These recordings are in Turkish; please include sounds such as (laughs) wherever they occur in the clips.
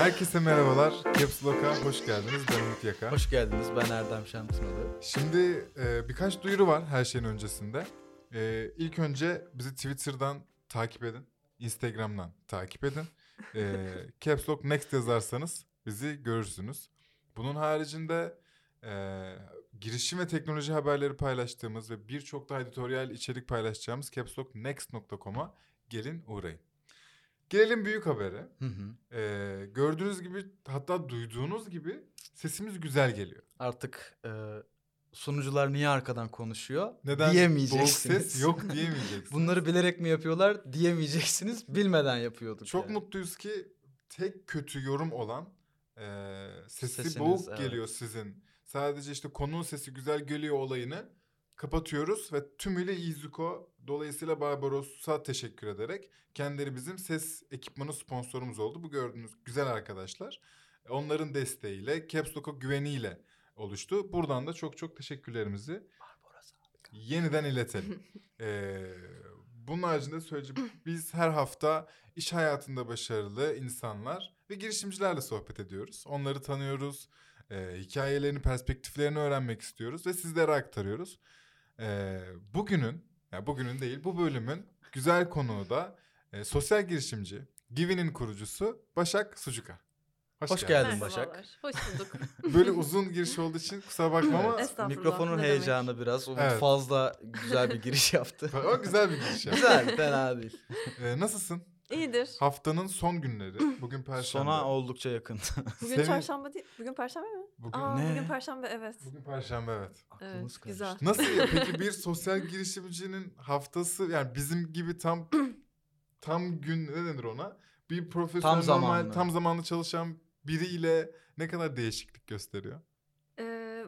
Herkese merhabalar. Caps Lock'a hoş geldiniz. Ben Umut Yaka. Hoş geldiniz. Ben Erdem Şamtınalı. Şimdi e, birkaç duyuru var her şeyin öncesinde. E, ilk önce bizi Twitter'dan takip edin. Instagram'dan takip edin. E, (laughs) Caps Lock Next yazarsanız bizi görürsünüz. Bunun haricinde e, girişim ve teknoloji haberleri paylaştığımız ve birçok da editoryal içerik paylaşacağımız capslocknext.com'a gelin uğrayın. Gelelim büyük habere. Hı hı. Ee, gördüğünüz gibi hatta duyduğunuz gibi sesimiz güzel geliyor. Artık e, sunucular niye arkadan konuşuyor Neden boğuk diyemeyeceksiniz. ses yok diyemeyeceksiniz. (laughs) Bunları bilerek mi yapıyorlar diyemeyeceksiniz. Bilmeden yapıyorduk. Çok yani. mutluyuz ki tek kötü yorum olan e, sesi Sesiniz, boğuk evet. geliyor sizin. Sadece işte konunun sesi güzel geliyor olayını kapatıyoruz ve tümüyle Izuko dolayısıyla Barbaros'a teşekkür ederek kendileri bizim ses ekipmanı sponsorumuz oldu. Bu gördüğünüz güzel arkadaşlar. Onların desteğiyle, Caps Lock'a güveniyle oluştu. Buradan da çok çok teşekkürlerimizi yeniden iletelim. Ee, (laughs) bunun haricinde söyleyeceğim. Biz her hafta iş hayatında başarılı insanlar ve girişimcilerle sohbet ediyoruz. Onları tanıyoruz. Ee, hikayelerini, perspektiflerini öğrenmek istiyoruz ve sizlere aktarıyoruz. Ee, bugünün, ya bugünün değil bu bölümün güzel konuğu da e, sosyal girişimci, Givi'nin kurucusu Başak Sucuka. Hoş geldin Başak. Merhabalar, Hoş bulduk. (laughs) Böyle uzun giriş olduğu için kusura bakma ama (laughs) Mikrofonun ne heyecanı biraz. Umut Evet. fazla güzel bir giriş yaptı. (laughs) ama güzel bir giriş. ya. güzel, fena değil. Ee, nasılsın? İyidir. Haftanın son günleri. (clears throat) Bugün Perşembe. Sona oldukça yakın. Bugün Senin- çarşamba değil. Bugün perşembe mi? Bugün, Aa, Ne? bugün perşembe evet. bugün Perşembe evet. Aklımız Evet, güzel. karıştı. Nasıl ya? Peki bir (laughs) sosyal girişimcinin haftası yani bizim gibi tam (clears throat) tam gün ne denir ona? Bir profesyonel Tam zamanlı. normal tam zamanlı çalışan biriyle ne kadar değişiklik gösteriyor?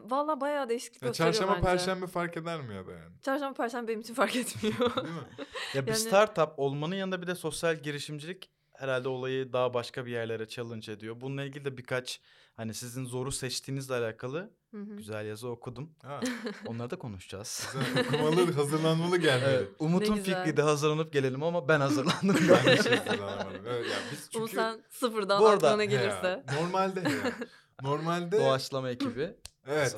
Valla bayağı değişiklik gösteriyor çarşamba bence. perşembe fark eder mi ya da yani? Çarşamba perşembe benim için fark etmiyor. Değil mi? (laughs) Ya bir Yani- startup olmanın yanında bir de sosyal girişimcilik herhalde olayı daha başka bir yerlere challenge ediyor. Bununla ilgili de birkaç hani sizin zoru seçtiğinizle alakalı Hı hı. güzel yazı okudum. Ha, (laughs) Onları da konuşacağız. güzel. Okumalı, hazırlanmalı gelmeli. Evet, Umut'un fikri de hazırlanıp gelelim ama ben hazırlandım. (laughs) Ben hiç hazırlanamadım. Evet, yani biz Ama çünkü sen sıfırdan Bu arada- aklına gelirse. ya, normalde ya. Normalde Doğaçlama ekibi. Evet.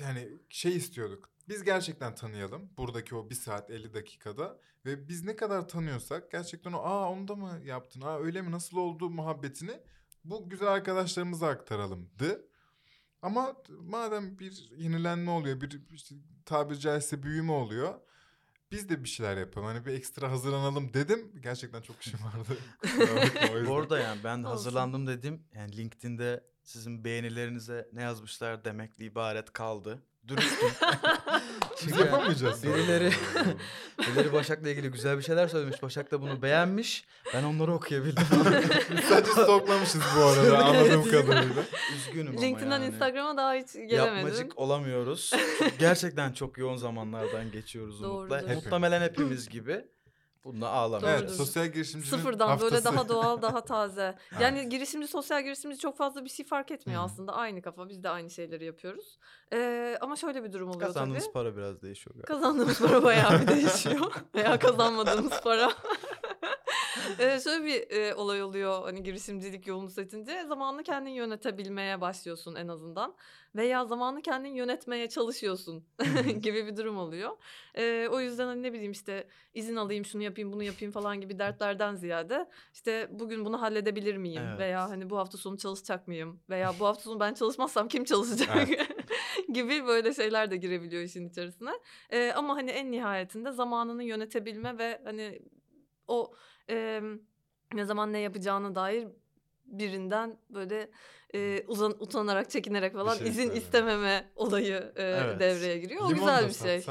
Yani şey istiyorduk. Biz gerçekten tanıyalım. Buradaki o bir saat 50 dakikada. Ve biz ne kadar tanıyorsak gerçekten o aa onu da mı yaptın? Aa öyle mi? Nasıl oldu muhabbetini bu güzel arkadaşlarımıza aktaralımdı. Ama madem bir yenilenme oluyor, bir işte, tabiri caizse büyüme oluyor. Biz de bir şeyler yapalım. Hani bir ekstra hazırlanalım dedim. Gerçekten çok işim vardı. (laughs) Bu arada yani ben Olsun. hazırlandım dedim. Yani LinkedIn'de sizin beğenilerinize ne yazmışlar demekle ibaret kaldı. Dürüstüm. (laughs) Biz Çünkü yapamayacağız. birileri- (laughs) birileri Başak'la ilgili güzel bir şeyler söylemiş. Başak da bunu beğenmiş. Ben onları okuyabildim. Biz sadece stoklamışız bu arada anladığım kadarıyla. Üzgünüm ama LinkedIn'den yani. Instagram'a daha hiç gelemedim. Yapmacık olamıyoruz. (laughs) Gerçekten çok yoğun zamanlardan geçiyoruz Umut'la. Doğrudur. Muhtemelen hepimiz gibi. Bununla ağlamayacağız. Evet, sosyal girişimcinin Sıfırdan böyle haftası. daha doğal, daha taze. (laughs) Yani Evet. girişimci, sosyal girişimci çok fazla bir şey fark etmiyor Hı. aslında. Aynı kafa, biz de aynı şeyleri yapıyoruz. Ee, ama şöyle bir durum oluyor Kazandığınız tabii. para biraz değişiyor galiba. Kazandığımız para bayağı bir (laughs) değişiyor. Veya kazanmadığımız para. (laughs) ee, şöyle bir e, olay oluyor hani girişimcilik yolunu seçince zamanını kendin yönetebilmeye başlıyorsun en azından veya zamanını kendin yönetmeye çalışıyorsun (laughs) gibi bir durum oluyor. Ee, o yüzden hani ne bileyim işte izin alayım şunu yapayım bunu yapayım falan gibi dertlerden ziyade işte bugün bunu halledebilir miyim Evet. veya hani bu hafta sonu çalışacak mıyım veya bu hafta sonu ben çalışmazsam kim çalışacak (laughs) gibi böyle şeyler de girebiliyor işin içerisine. Ee, ama hani en nihayetinde zamanını yönetebilme ve hani o e, ne zaman ne yapacağına dair birinden böyle e, uzan, utanarak çekinerek falan şey izin isteme. istememe olayı e, Evet. devreye giriyor. O Limon güzel da bir şey.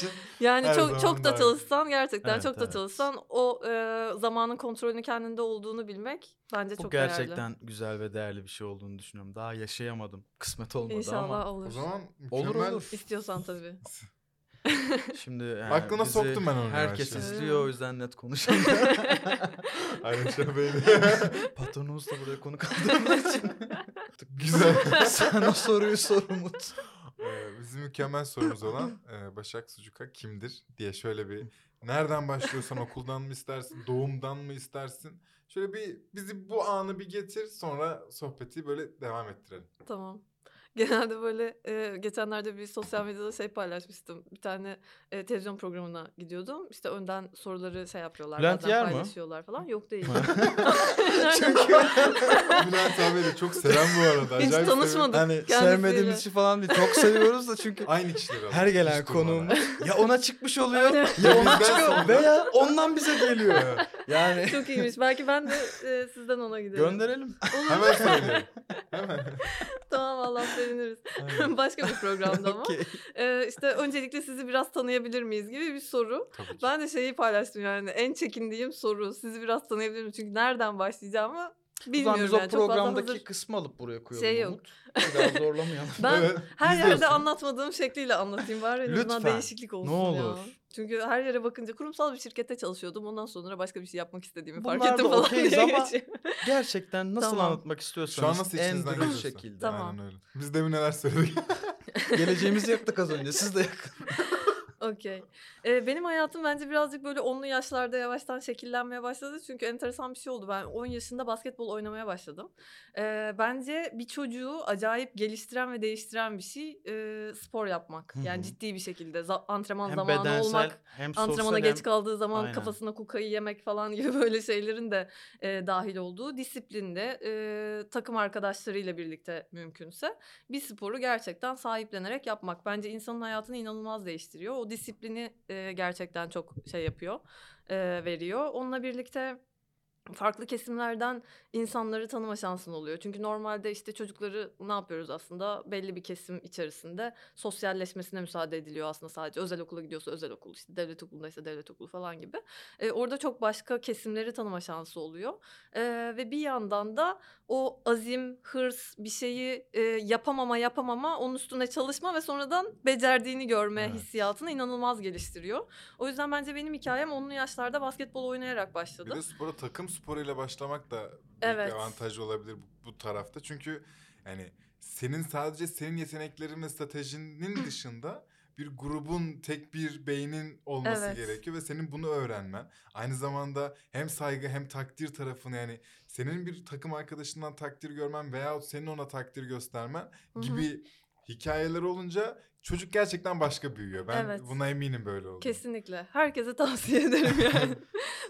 (laughs) (laughs) Yani her çok çok da çalışsan gerçekten Evet, çok da evet. çalışsan o e, zamanın kontrolünü kendinde olduğunu bilmek bence Bu çok gerçekten değerli. güzel ve değerli bir şey olduğunu düşünüyorum. Daha yaşayamadım. Kısmet olmadı İnşallah ama. olur. O zaman Olur, mükemmel. olur. İstiyorsan tabii. (laughs) (laughs) Şimdi yani Aklına bizi soktum ben onu Herkes yavaş. izliyor o yüzden net konuşalım. (laughs) Aynen şey böyle. (laughs) Patronumuz da buraya konu kaldırdığı için. Güzel. Sen o soruyu sor Umut. Ee, biz bizim mükemmel sorumuz olan e, Başak Sucuk'a kimdir diye şöyle bir nereden başlıyorsan okuldan mı istersin, doğumdan mı istersin? Şöyle bir bizi bu anı bir getir sonra sohbeti böyle devam ettirelim. Tamam. (laughs) Genelde böyle e, geçenlerde bir sosyal medyada şey paylaşmıştım. Bir tane e, televizyon programına gidiyordum. İşte önden soruları şey yapıyorlar. Bülent Yer mi? paylaşıyorlar falan. Yok değil. (laughs) Çünkü Bülent abi de çok selam bu arada. Hiç Acayip tanışmadık. Hani Kendisiyle. sevmediğimiz için falan değil. Çok seviyoruz da çünkü. Aynı kişiler her gelen konuğumuz ya ona çıkmış oluyor ya ona çıkıyor veya ondan bize geliyor. Yani Çok iyiymiş. Belki ben de e, sizden ona giderim. gönderelim. Olur. Hemen söyleyelim. Hemen. (laughs) tamam Allah seviniriz. (laughs) Başka bir programda ama. Okey. E, işte öncelikle sizi biraz tanıyabilir miyiz gibi bir soru. Ben de şeyi paylaştım yani en çekindiğim soru sizi biraz tanıyabilir miyim? Çünkü nereden başlayacağımı O bilmiyorum biz o yani. Fazla programdaki hazır- kısmı alıp buraya koyalım Şey yok. Umut. Bir daha zorlamayalım. (laughs) Ben Evet, her yerde anlatmadığım şekliyle anlatayım bari en Lütfen. değişiklik Ne olsun olur. ya. Çünkü her yere bakınca kurumsal bir şirkette çalışıyordum. Ondan sonra başka bir şey yapmak istediğimi fark Bunlar ettim da falan okeyiz diye ama geçiyor. Gerçekten nasıl Tamam. anlatmak Şu an istiyorsanız nasıl en içinizden dürüst geliyorsa. şekilde. Tamam. Aynen öyle. Biz demin neler söyledik. (laughs) Geleceğimizi yaktık az önce. Siz de yakın. (laughs) Okey. Ee, benim hayatım bence birazcık böyle onlu yaşlarda yavaştan şekillenmeye başladı. Çünkü enteresan bir şey oldu. Ben 10 yaşında basketbol oynamaya başladım. Ee, bence bir çocuğu acayip geliştiren ve değiştiren bir şey e, spor yapmak. Hı Yani ciddi bir şekilde za- antrenman Hem zamanı bedensel olmak. hem Antrenmana sosyal geç hem... kaldığı zaman Aynen. kafasına kukayı yemek falan (laughs) gibi böyle şeylerin de e, dahil olduğu disiplinde e, takım arkadaşlarıyla birlikte mümkünse bir sporu gerçekten sahiplenerek yapmak bence insanın hayatını inanılmaz değiştiriyor. O disiplini gerçekten çok şey yapıyor, veriyor. Onunla birlikte farklı kesimlerden insanları tanıma şansın oluyor. Çünkü normalde işte çocukları ne yapıyoruz aslında belli bir kesim içerisinde sosyalleşmesine müsaade ediliyor aslında sadece. Özel okula gidiyorsa özel okul, işte devlet okulundaysa devlet okulu falan gibi. Ee, orada çok başka kesimleri tanıma şansı oluyor. Ee, ve bir yandan da o azim, hırs, bir şeyi e, yapamama yapamama, onun üstüne çalışma ve sonradan becerdiğini görme Evet. hissiyatını inanılmaz geliştiriyor. O yüzden bence benim hikayem onlu yaşlarda basketbol oynayarak başladı. Bir de spora takım sporuyla başlamak da büyük Evet. bir avantaj olabilir bu, bu tarafta. Çünkü yani senin sadece senin yeteneklerin ve stratejinin (clears throat) dışında bir grubun tek bir beynin olması Evet. gerekiyor ve senin bunu öğrenmen. Aynı zamanda hem saygı hem takdir tarafını yani senin bir takım arkadaşından takdir görmen veyahut senin ona takdir göstermen Hı hı. Gibi hikayeler olunca çocuk gerçekten başka büyüyor. Ben Evet. buna eminim böyle olduğunu. Kesinlikle. Herkese tavsiye ederim (laughs) yani.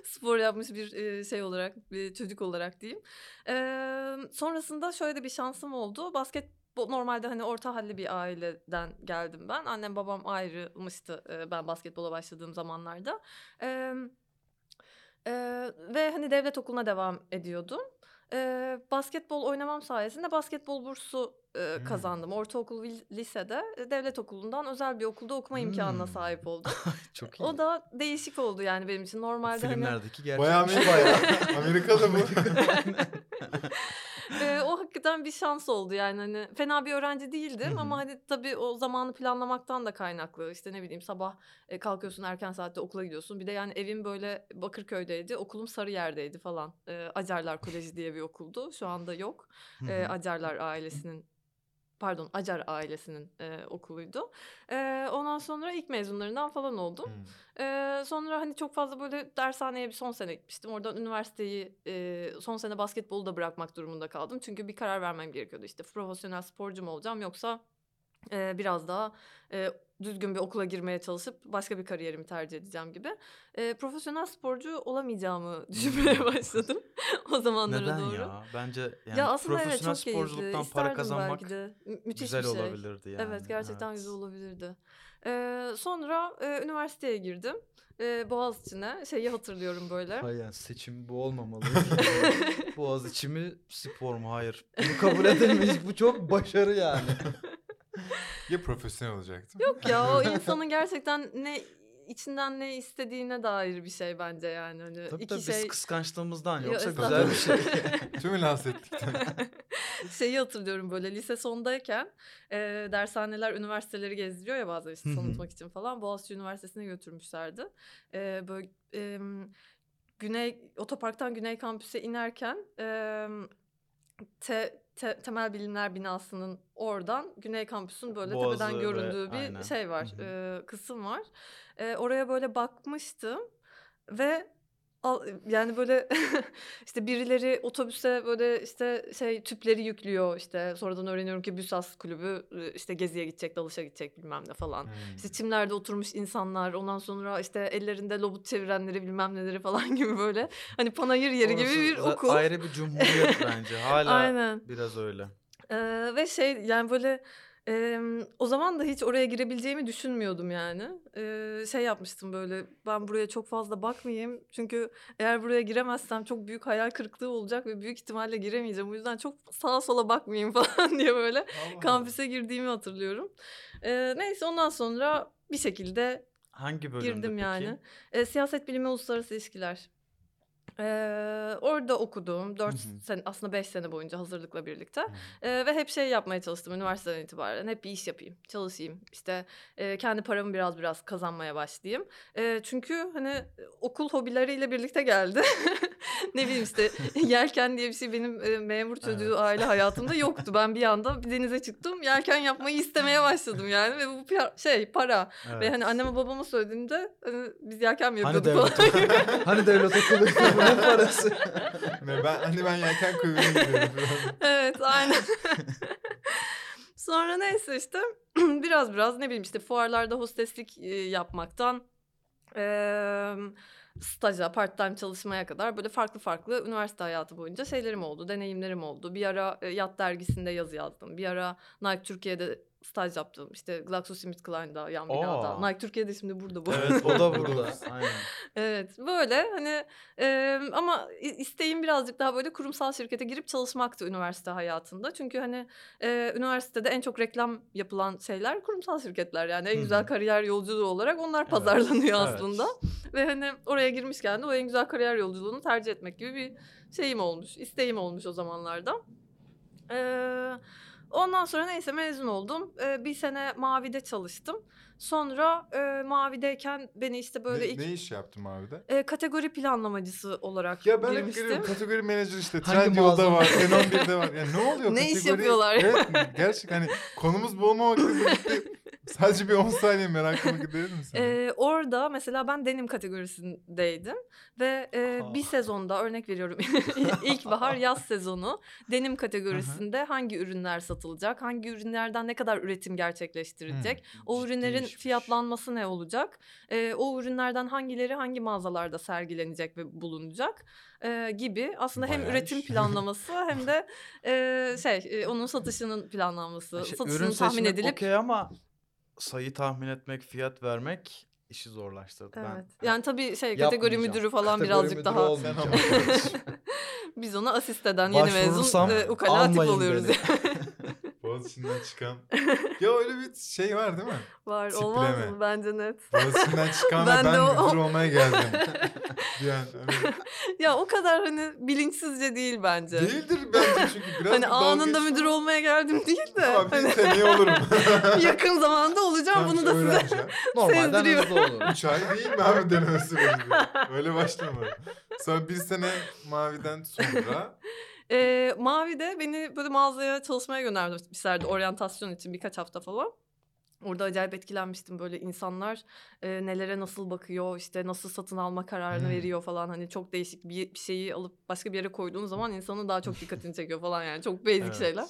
Spor yapmış bir e, şey olarak, bir çocuk olarak diyeyim. Ee, sonrasında şöyle de bir şansım oldu. Basketbol normalde hani orta halli bir aileden geldim ben. Annem babam ayrılmıştı e, ben basketbola başladığım zamanlarda. Ee, e, ve hani devlet okuluna devam ediyordum. Ee, basketbol oynamam sayesinde basketbol bursu e, Hmm. kazandım. Ortaokul ve lisede e, devlet okulundan özel bir okulda okuma imkanına Hmm. sahip oldum. (laughs) Çok iyi. O da değişik oldu yani benim için. Normalde hani Filmlerdeki gerçek. Bayağı Amerika. Amerika'da bu. E, o hakikaten bir şans oldu yani hani fena bir öğrenci değildim ama hani tabii o zamanı planlamaktan da kaynaklı. İşte ne bileyim sabah e, kalkıyorsun erken saatte okula gidiyorsun. Bir de yani evim böyle Bakırköy'deydi. Okulum Sarıyer'deydi falan. E, Acarlar Koleji diye bir okuldu. Şu anda yok. E. Acarlar ailesinin pardon Acar ailesinin e, okuluydu. E, ondan sonra ilk mezunlarından falan oldum. Hmm. E, sonra hani çok fazla böyle dershaneye bir son sene gitmiştim. Oradan üniversiteyi e, son sene basketbolu da bırakmak durumunda kaldım. Çünkü bir karar vermem gerekiyordu. İşte profesyonel sporcu mu olacağım yoksa e, biraz daha e, düzgün bir okula girmeye çalışıp başka bir kariyerimi tercih edeceğim gibi. E, profesyonel sporcu olamayacağımı (laughs) düşünmeye başladım o zamanlara Neden doğru. ya? Bence yani ya aslında evet profesyonel çok keyifli. sporculuktan para İsterdim kazanmak belki de. Mü- müthiş güzel bir şey. olabilirdi yani. Evet gerçekten Evet. güzel olabilirdi. Ee, sonra e, üniversiteye girdim. Ee, Boğaziçi'ne. Şeyi hatırlıyorum böyle. Hayır yani seçim bu olmamalıydı. (laughs) Boğaz içimi spor mu? Hayır. Bunu kabul edemeyiz. Bu çok başarı yani. (laughs) Ya profesyonel olacaktım. Yok ya o (laughs) insanın gerçekten ne içinden ne istediğine dair bir şey bence yani. Hani Tabii iki tabii şey biz kıskançlığımızdan Yo, yoksa güzel bir şey. (laughs) Tümü lanse ettik. (laughs) şeyi hatırlıyorum böyle lise sondayken e, dershaneler üniversiteleri gezdiriyor ya bazen işte tanıtmak için falan Boğaziçi Üniversitesi'ne götürmüşlerdi. E, böyle e, güney otoparktan güney kampüse inerken e, te, te- temel bilimler binasının oradan Güney Kampüs'ün böyle Boğazı tepeden ve- göründüğü bir aynen. şey var. Hı e, kısım var. E, oraya böyle bakmıştım ve yani böyle (laughs) işte birileri otobüse böyle işte şey tüpleri yüklüyor işte sonradan öğreniyorum ki Büsas kulübü işte geziye gidecek dalışa gidecek bilmem ne falan. Hmm. İşte çimlerde oturmuş insanlar ondan sonra işte ellerinde lobut çevirenleri bilmem neleri falan (laughs) gibi böyle hani panayır yeri gibi Orası bir za- okul. Ayrı bir cumhuriyet bence. Hala (laughs) Aynen. biraz öyle. Ee, ve şey yani böyle e, o zaman da hiç oraya girebileceğimi düşünmüyordum yani. Ee, şey yapmıştım böyle ben buraya çok fazla bakmayayım. Çünkü eğer buraya giremezsem çok büyük hayal kırıklığı olacak ve büyük ihtimalle giremeyeceğim. O yüzden çok sağa sola bakmayayım (laughs) falan diye böyle Allah kampüse girdiğimi hatırlıyorum. Ee, neyse ondan sonra bir şekilde Hangi bölümde girdim peki? yani. Ee, siyaset bilimi uluslararası ilişkiler. Ee, orada okudum. 4 Hı hı. sene aslında 5 sene boyunca hazırlıkla birlikte. Ee, ve hep şey yapmaya çalıştım üniversiteden itibaren. Hep bir iş yapayım, çalışayım. İşte e, kendi paramı biraz biraz kazanmaya başlayayım. E, çünkü hani okul hobileriyle birlikte geldi. (laughs) ne bileyim işte (laughs) yelken diye bir şey benim e, memur çocuğu Evet. aile hayatımda yoktu. Ben bir anda denize çıktım. Yelken yapmayı istemeye başladım yani ve bu şey para. Ve Evet. hani anneme babama söylediğimde hani biz yelken mi Hani yapıyorduk devlet falan. (laughs) hani devlet okulu? Bunun (laughs) parası. Ne, ben hani ben yelken kulübüne gidiyorum evet aynen. (laughs) Sonra neyse işte (clears throat) biraz biraz ne bileyim işte fuarlarda hosteslik e, yapmaktan eee staja, part time çalışmaya kadar böyle farklı farklı üniversite hayatı boyunca şeylerim oldu, deneyimlerim oldu. Bir ara e, Yat dergisinde yazı yazdım. Bir ara Nike Türkiye'de staj yaptım. İşte GlaxoSmithKline'da yan binada. Aa. Nike Türkiye'de şimdi burada bu. evet o da burada. (laughs) Aynen. Evet böyle hani e, ama isteğim birazcık daha böyle kurumsal şirkete girip çalışmaktı üniversite hayatında. Çünkü hani e, üniversitede en çok reklam yapılan şeyler kurumsal şirketler yani en güzel kariyer yolculuğu olarak onlar Evet, pazarlanıyor evet. aslında. Ve hani oraya girmişken de o en güzel kariyer yolculuğunu tercih etmek gibi bir şeyim olmuş, isteğim olmuş o zamanlarda. Ee, ondan sonra neyse mezun oldum. Ee, bir sene Mavi'de çalıştım. Sonra e, Mavi'deyken beni işte böyle ne, ilk ne iş yaptım abi de? e, kategori planlamacısı olarak Ya ben hep girmiştim. görüyorum kategori menajer işte Trendyol'da var, N11'de var. Ya ne oluyor (laughs) Ne iş kategori? yapıyorlar? Evet gerçekten hani konumuz bu birlikte (laughs) sadece bir 10 saniye merakımı giderir misin? Ee, orada mesela ben denim kategorisindeydim ve e, bir sezonda örnek veriyorum (laughs) ilkbahar yaz sezonu denim kategorisinde hangi ürünler satılacak, hangi ürünlerden ne kadar üretim gerçekleştirilecek, o Ciddi ürünlerin işmiş. fiyatlanması ne olacak, e, o ürünlerden hangileri hangi mağazalarda sergilenecek ve bulunacak e, gibi aslında hem Bayağı üretim iş. (laughs) planlaması hem de e, şey e, onun satışının planlanması, şey, satışının ürün tahmin edilip okey ama sayı tahmin etmek, fiyat vermek işi zorlaştırdı. Ben Evet. Yani tabii şey kategori müdürü falan Kategori birazcık müdürü daha olmayacağım. (laughs) biz ona asist eden yeni mezun e, ukala tip almayın oluyoruz. (laughs) Boğaziçi'nden çıkan. (laughs) Ya öyle bir şey var değil mi? Var olmaz Tipleme. mı? Bence net. Boğaziçi'nden çıkan Ben ve de ben o- müdür olmaya geldim. Yani hani (laughs) Ya o kadar hani bilinçsizce değil bence. değildir bence çünkü (laughs) biraz Hani anında geçme. müdür olmaya geldim değil de. Tamam bir hani seneye olurum. (laughs) yakın zamanda olacağım Tamam, bunu da size. öğreneceğim. Normalden hızlı olur. Ay değil mi abi deneme süreci? Öyle başlamadı. Sonra bir sene maviden sonra Ee, Mavi'de beni böyle mağazaya çalışmaya göndermişlerdi oryantasyon için birkaç hafta falan. Orada acayip etkilenmiştim böyle insanlar e, nelere nasıl bakıyor işte nasıl satın alma kararını Hmm. veriyor falan hani çok değişik bir, bir şeyi alıp başka bir yere koyduğun zaman insanın daha çok (laughs) dikkatini çekiyor falan yani çok basic Evet. şeyler.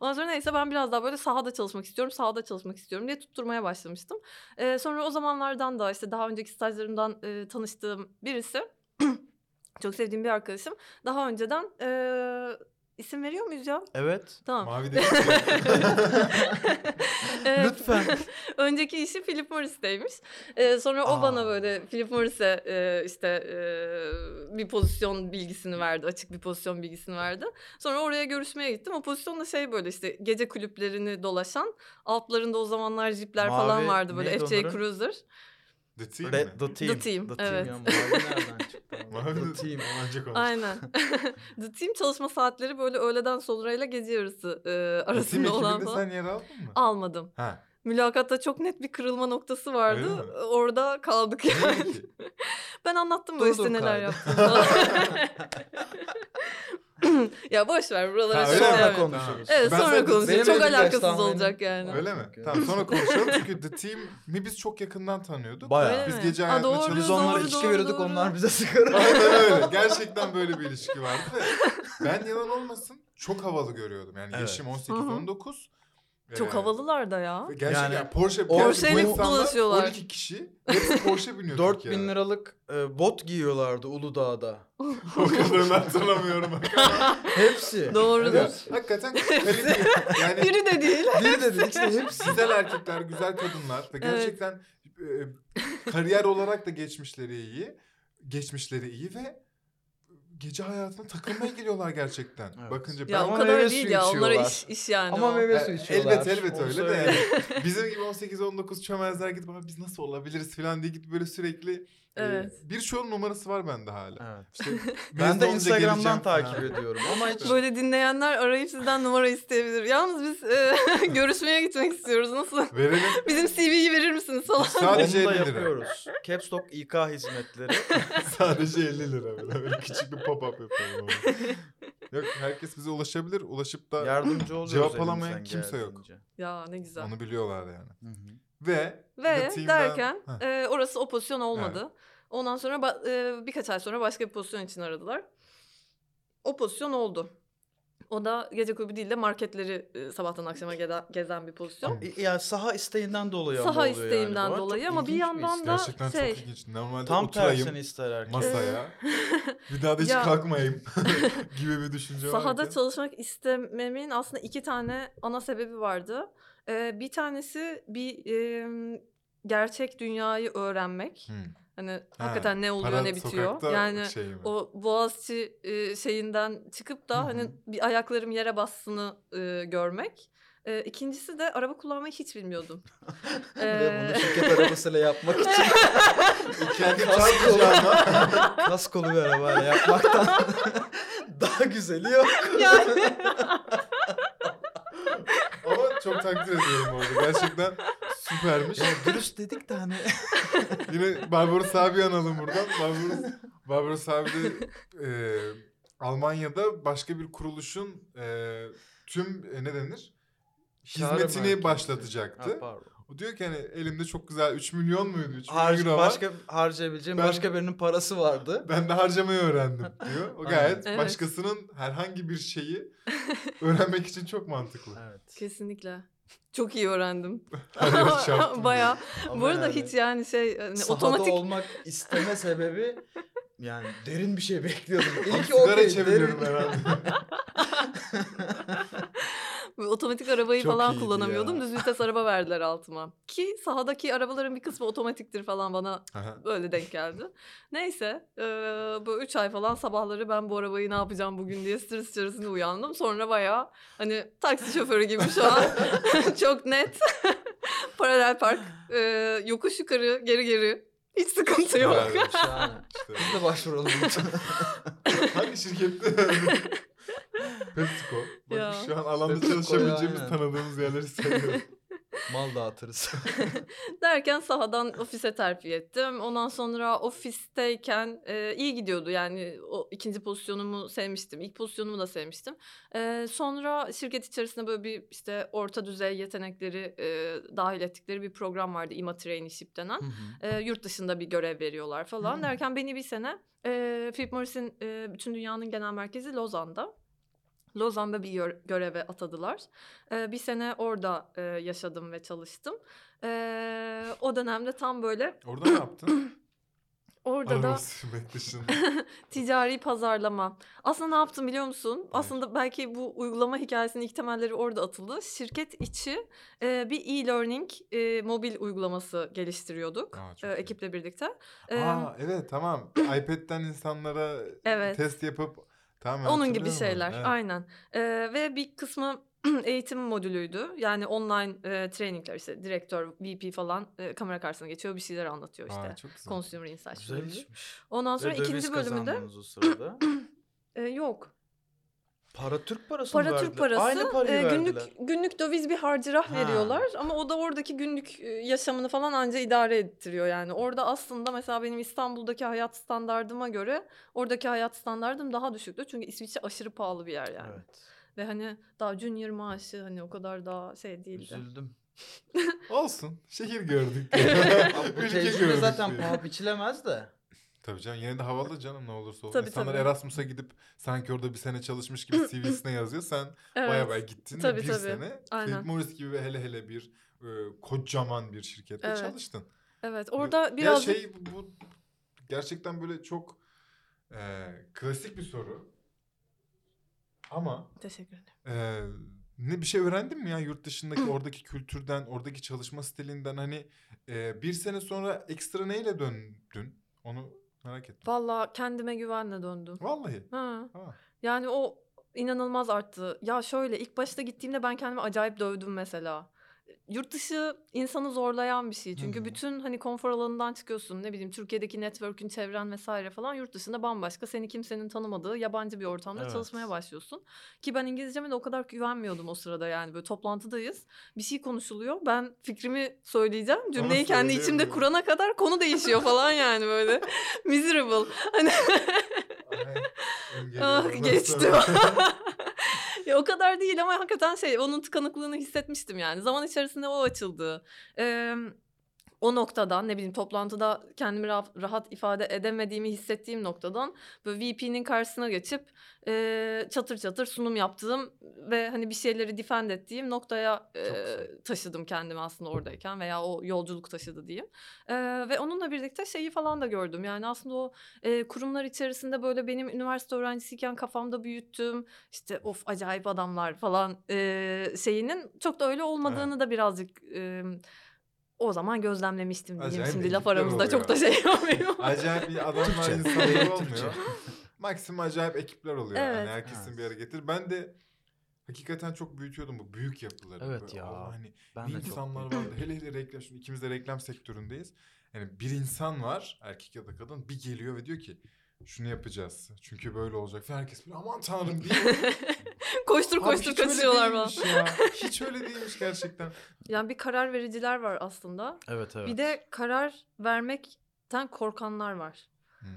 Ondan sonra neyse ben biraz daha böyle sahada çalışmak istiyorum sahada çalışmak istiyorum diye tutturmaya başlamıştım. E, sonra o zamanlardan da işte daha önceki stajlarımdan e, tanıştığım birisi (clears throat) çok sevdiğim bir arkadaşım daha önceden e, isim veriyor muyuz ya? Evet. Tamam. mavide (laughs) Evet. Lütfen. (laughs) Önceki işi Philip Morris'teymiş. Ee, sonra o Aa. bana böyle Philip Morris'e e, işte e, bir pozisyon bilgisini verdi. Açık bir pozisyon bilgisini verdi. Sonra oraya görüşmeye gittim. O pozisyon da şey böyle işte gece kulüplerini dolaşan. Altlarında o zamanlar jipler falan Mavi, vardı böyle FJ onların? Cruiser. The Team Red, mi? the Team. Team, evet. Ya, mavi nereden çıktı? (laughs) Mavi the Team. (laughs) Ancak olmuş. Aynen. (laughs) The Team çalışma saatleri böyle öğleden sonrayla gece yarısı e, The Team arasında olan ekibinde falan. sen yer aldın mı? Almadım. Ha. Mülakatta çok net bir kırılma noktası vardı. Orada kaldık yani. Ben anlattım böyle işte neler kaydı. (clears throat) Ya boş ver buralara. Ha, şey öyle? Sonra evet. konuşuruz. Evet Ben sonra konuşuruz. Çok alakasız olacak yani. Öyle mi? Tamam (laughs) sonra konuşalım çünkü The Team'i biz çok yakından tanıyorduk. Bayağı. Biz gece Ha, hayatında doğru, Biz çalışıyorduk. onlara doğru, veriyorduk onlar bize sigara. (laughs) Aynen öyle. Gerçekten böyle bir ilişki vardı ve (laughs) ben yalan olmasın çok havalı görüyordum. Yani Evet. yaşım Hı hı. 18-19. Çok Ee, havalılar da ya. Gerçekten Yani Porsche, o- gerçi Porsche'yle bu insanlar dolaşıyorlar. 12 kişi hepsi Porsche (laughs) biniyor 4000 Türkiye'de. liralık e, bot giyiyorlardı Uludağ'da. (laughs) O kadarını hatırlamıyorum. (laughs) Hepsi. Doğrudur. Ya, hakikaten kaliteli. Yani Biri de değil. Bir de işte hepsi. güzel erkekler, güzel kadınlar ve Evet. gerçekten e, kariyer olarak da geçmişleri iyi. Geçmişleri iyi ve gece hayatına takılmaya geliyorlar gerçekten. Evet. Bakınca ben Ya o Ama kadar meyve değil ya. Onlara içiyorlar. iş, iş yani Ama o. meyve E, suyu içiyorlar. Elbet elbet Onu öyle de yani. Bizim gibi 18-19 çömezler gidip "Abi biz nasıl olabiliriz falan diye gidip böyle sürekli Evet. e, birçoğun numarası var bende hala. Evet. İşte Ben de Instagram'dan takip ediyorum ama hiç Böyle dinleyenler arayıp sizden numara isteyebilir. Yalnız biz e, (laughs) görüşmeye gitmek istiyoruz. Nasıl? Verelim. Bizim CV'yi verir misiniz falan. Sadece onu da 50 lira. yapıyoruz. Caps Lock İK hizmetleri. (laughs) Sadece 50 lira. Böyle, böyle küçük bir pop-up yapalım. Yok herkes bize ulaşabilir. Ulaşıp da Yardımcı (laughs) Cevap alamayan kimse yok. Ya ne güzel. onu biliyorlar yani. Hı hı. Ve Ve The derken e, orası o pozisyon olmadı. Ondan sonra ba- e, birkaç ay sonra başka bir pozisyon için aradılar. O pozisyon oldu. O da gece kulübü değil de marketleri e, sabahtan akşama gede- gezen bir pozisyon. E, Ya saha isteğinden dolayı ama Saha oluyor yani isteğimden. Çok dolayı ama bir yandan da gerçekten şey- çok ilginç. Normalde Tam oturayım tersini ister herkes. masaya. bir daha da hiç Ya- kalkmayayım (laughs) (laughs) gibi bir düşünce Sahada varken. çalışmak istememin aslında iki tane ana sebebi vardı. Ee, bir tanesi bir e, gerçek dünyayı öğrenmek. Hmm. Hani hakikaten ne oluyor Para ne bitiyor. Yani şey mi? o Boğaziçi e, şeyinden çıkıp da Hı hı. hani bir ayaklarım yere bassını e, görmek. E, ikincisi de araba kullanmayı hiç bilmiyordum. (laughs) Ve bunu Ee, şirket arabasıyla yapmak (laughs) için Kendi kaskolu, kaskolu (laughs) bir arabayla yapmaktan daha güzeli yok. yani çok takdir ediyorum orada. Gerçekten süpermiş. Ya dürüst dedik de hani. (laughs) Yine Barbaros abi analım buradan. Barbaros, Barbaros abi de e, Almanya'da başka bir kuruluşun e, tüm e, ne denir? Hizmetini başlatacaktı. Ha, pardon. O diyor ki hani elimde çok güzel 3 milyon muydu? 3 milyon Harc, euro var. başka harcayabileceğim Ben- başka birinin parası vardı. (laughs) Ben de harcamayı öğrendim diyor. O gayet Evet. başkasının herhangi bir şeyi (laughs) öğrenmek için çok mantıklı. Evet. kesinlikle. Çok iyi öğrendim. (laughs) Baya. Bu arada yani hiç yani şey hani sahada otomatik olmak isteme sebebi yani derin bir şey bekliyordum. İlk sigara okey, içebiliyorum derin- herhalde. Otomatik arabayı Çok falan kullanamıyordum. ya. Düz vites araba verdiler altıma. Ki sahadaki arabaların bir kısmı otomatiktir falan bana Aha. böyle denk geldi. Neyse eee bu üç ay falan sabahları ben bu arabayı ne yapacağım bugün diye stres içerisinde uyandım. Sonra bayağı hani taksi şoförü gibi şu an (laughs) çok net (laughs) paralel park eee, yokuş yukarı geri geri hiç sıkıntı yok. Şahane. (laughs) İşte. Biz de başvuralım. Hangi şirkette? (laughs) PepsiCo. Bak Ya. şu an alanda PepsiCo çalışabileceğimiz aynen. tanıdığımız yerleri sayıyorum. (laughs) Mal dağıtırız. (laughs) Derken sahadan ofise terfi ettim. Ondan sonra ofisteyken e, iyi gidiyordu. Yani o ikinci pozisyonumu sevmiştim. İlk pozisyonumu da sevmiştim. E, sonra şirket içerisinde böyle bir işte orta düzey yetenekleri e, dahil ettikleri bir program vardı. IMA Traineeship denen. E, yurt dışında bir görev veriyorlar falan. Hmm. Derken beni bir sene e, Philip Morris'in e, bütün dünyanın genel merkezi Lozan'da. Lozan'da bir gör- göreve atadılar. E, bir sene orada e, yaşadım ve çalıştım. E, o dönemde tam böyle (clears throat) Orada ne yaptın? (clears throat) orada da sürmek dışında. (laughs) ticari pazarlama. Aslında ne yaptım biliyor musun? Hayır. Aslında belki bu uygulama hikayesinin ilk temelleri orada atıldı. Şirket içi e, bir e-learning e, mobil uygulaması geliştiriyorduk. Aa, e, iyi. ekiple birlikte. Aa evet tamam. (clears throat) iPad'den insanlara Evet. test yapıp tamam Onun gibi şeyler Evet. aynen. Ee, ve bir kısmı (clears throat) eğitim modülüydü. Yani online e, trainingler işte direktör, VP falan e, kamera karşısına geçiyor bir şeyler anlatıyor işte. Aa, çok güzel. Consumer Insights Güzel işmiş. Ondan sonra Ve ikinci bölümünde o sırada. (clears throat) e, yok. Para Türk parası mı Para Türk verdiler? parası. Aynı parayı e, günlük verdiler. günlük döviz bir harcırah Ha. veriyorlar ama o da oradaki günlük e, yaşamını falan anca idare ettiriyor yani. Orada aslında mesela benim İstanbul'daki hayat standardıma göre oradaki hayat standardım daha düşüktü. Çünkü İsviçre aşırı pahalı bir yer yani. Evet. Ve hani daha junior maaşı hani o kadar daha şey değildi. Üzüldüm. (laughs) Olsun. Şehir gördük. (laughs) Bu tecrübe gördük zaten paha biçilemez de. Tabii canım yine de havalı canım ne olursa olsun. Tabii, İnsanlar tabii. Erasmus'a gidip sanki orada bir sene çalışmış gibi (clears throat) CV'sine yazıyor. Sen Evet. baya baya gittin Tabii, bir tabii. sene Aynen. Philip Morris gibi hele hele bir e, kocaman bir şirkette Evet. çalıştın. Evet orada Ya birazcık şey bu gerçekten böyle çok e, klasik bir soru. Ama teşekkür ederim. e, ne bir şey öğrendin mi ya yurt dışındaki (clears throat) oradaki kültürden, oradaki çalışma stilinden hani e, bir sene sonra ekstra neyle döndün? Onu merak ettim. Valla kendime güvenle döndüm. Vallahi. Ha. Ha. Yani o inanılmaz arttı. Ya şöyle ilk başta gittiğimde ben kendimi acayip dövdüm mesela. Yurt dışı insanı zorlayan bir şey. Çünkü Hı hı. bütün hani konfor alanından çıkıyorsun. Ne bileyim Türkiye'deki network'ün, çevren vesaire falan yurt dışında bambaşka. Seni kimsenin tanımadığı yabancı bir ortamda Evet. çalışmaya başlıyorsun. Ki ben İngilizceme de o kadar güvenmiyordum o sırada yani. Böyle toplantıdayız. Bir şey konuşuluyor. Ben fikrimi söyleyeceğim. Cümleyi kendi içimde kurana kadar konu değişiyor falan yani böyle. (laughs) Miserable. Hani Ah geliyor. (laughs) ya o kadar değil ama hakikaten şey onun tıkanıklığını hissetmiştim yani. Zaman içerisinde o açıldı. Ee, o noktadan ne bileyim toplantıda kendimi rah- rahat ifade edemediğimi hissettiğim noktadan böyle VP'nin karşısına geçip e, çatır çatır sunum yaptığım ve hani bir şeyleri defend ettiğim noktaya e, taşıdım kendimi aslında oradayken veya o yolculuk taşıdı diyeyim. E, ve onunla birlikte şeyi falan da gördüm. Yani aslında o e, kurumlar içerisinde böyle benim üniversite öğrencisiyken kafamda büyüttüğüm işte of acayip adamlar falan e, şeyinin çok da öyle olmadığını da birazcık e, o zaman gözlemlemiştim diyeyim. Acayip Şimdi laf aramızda çok da oluyor. şey (laughs) yapmayayım. acayip bir adamlar Türkçe. insanlar olmuyor. (laughs) Maksimum acayip ekipler oluyor. Evet. Yani herkesin Evet. bir yere getir. Ben de hakikaten çok büyütüyordum bu büyük yapıları. Evet Böyle, ya. "Aa, Hani Ben çok insanlar büyüdüm. vardı. Hele hele reklam. Şimdi ikimiz de reklam sektöründeyiz. Yani bir insan var erkek ya da kadın bir geliyor ve diyor ki şunu yapacağız. Çünkü böyle olacak. Ve herkes böyle aman tanrım diye. (laughs) koştur Abi koştur hiç öyle kaçıyorlar falan. değilmiş ya. (laughs) Hiç öyle değilmiş gerçekten. Yani bir karar vericiler var aslında. Evet evet. Bir de karar vermekten korkanlar var. Hmm.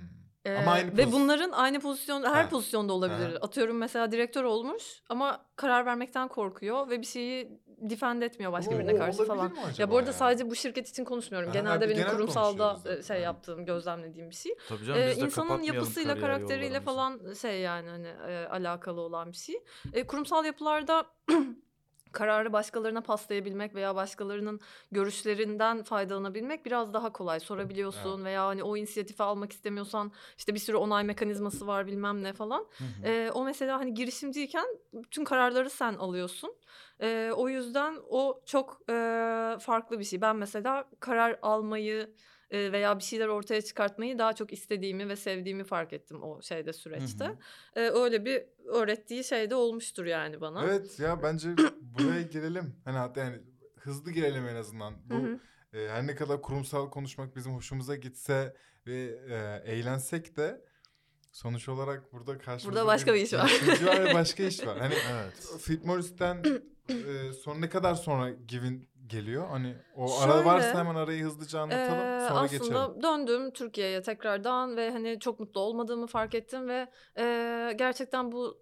Ee, Ama aynı ve bunların aynı pozisyon her Ha. pozisyonda olabilir. Aha. Atıyorum mesela direktör olmuş ama karar vermekten korkuyor ve bir şeyi defend etmiyor başka Ama birine o karşı falan. mi acaba Ya bu arada ya? sadece bu şirket için konuşmuyorum. Aha, Genelde benim genel kurumsalda e, zaten. şey yaptığım, gözlemlediğim bir şey. Tabii canım Ee, insanın yapısıyla, karakteriyle falan şey yani hani e, alakalı olan bir şey. E, kurumsal yapılarda (clears throat) kararı başkalarına paslayabilmek veya başkalarının görüşlerinden faydalanabilmek biraz daha kolay. Sorabiliyorsun veya hani o inisiyatifi almak istemiyorsan işte bir sürü onay mekanizması var bilmem ne falan. Hı hı. O mesela hani girişimciyken bütün kararları sen alıyorsun. E, o yüzden o çok e, farklı bir şey. Ben mesela karar almayı e, veya bir şeyler ortaya çıkartmayı daha çok istediğimi ve sevdiğimi fark ettim o şeyde süreçte. Hı E, öyle bir öğrettiği şey de olmuştur yani bana. Evet ya bence buraya girelim. Hani hatta yani hızlı girelim en azından. Bu Hı hı. e, her ne kadar kurumsal konuşmak bizim hoşumuza gitse ve e, eğlensek de sonuç olarak burada karşımızda başka bir iş var. var başka (laughs) iş var. Hani Evet. Philip Morris'ten e, sonra ne kadar sonra Givin geliyor? Hani o Şöyle, ara varsa hemen arayı hızlıca anlatalım Ee, sonra aslında geçelim. döndüm Türkiye'ye tekrardan ve hani çok mutlu olmadığımı fark ettim ve e, gerçekten bu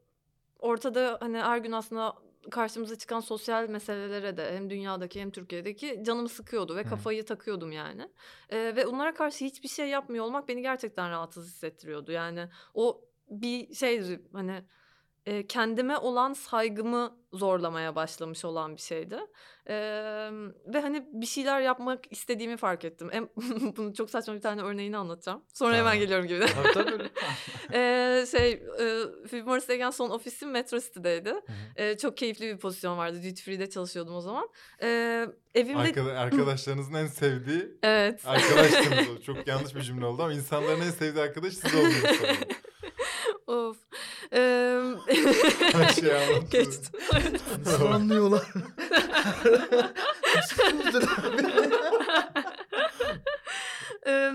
ortada hani her gün aslında karşımıza çıkan sosyal meselelere de hem dünyadaki hem Türkiye'deki canımı sıkıyordu ve kafayı takıyordum yani. E, ve onlara karşı hiçbir şey yapmıyor olmak beni gerçekten rahatsız hissettiriyordu. Yani o bir şeydi hani e, kendime olan saygımı zorlamaya başlamış olan bir şeydi. E, ve hani bir şeyler yapmak istediğimi fark ettim. Em, (laughs) bunu çok saçma bir tane örneğini anlatacağım. Sonra hemen Tamam. geliyorum gibi. Tabii tabii. (laughs) Ee, şey, e, Philip Morris'teyken son ofisim Metro City'deydi. hı. Ee, çok keyifli bir pozisyon vardı. Duty Free'de çalışıyordum o zaman. Ee, evimde... Arkada- arkadaşlarınızın en sevdiği Evet. arkadaşsınız. o. (laughs) Çok yanlış bir cümle oldu ama insanların en sevdiği arkadaş siz oldunuz. Of. Ee, Her (laughs) şeyi. Geçtim. Nasıl anlıyorlar? Ee,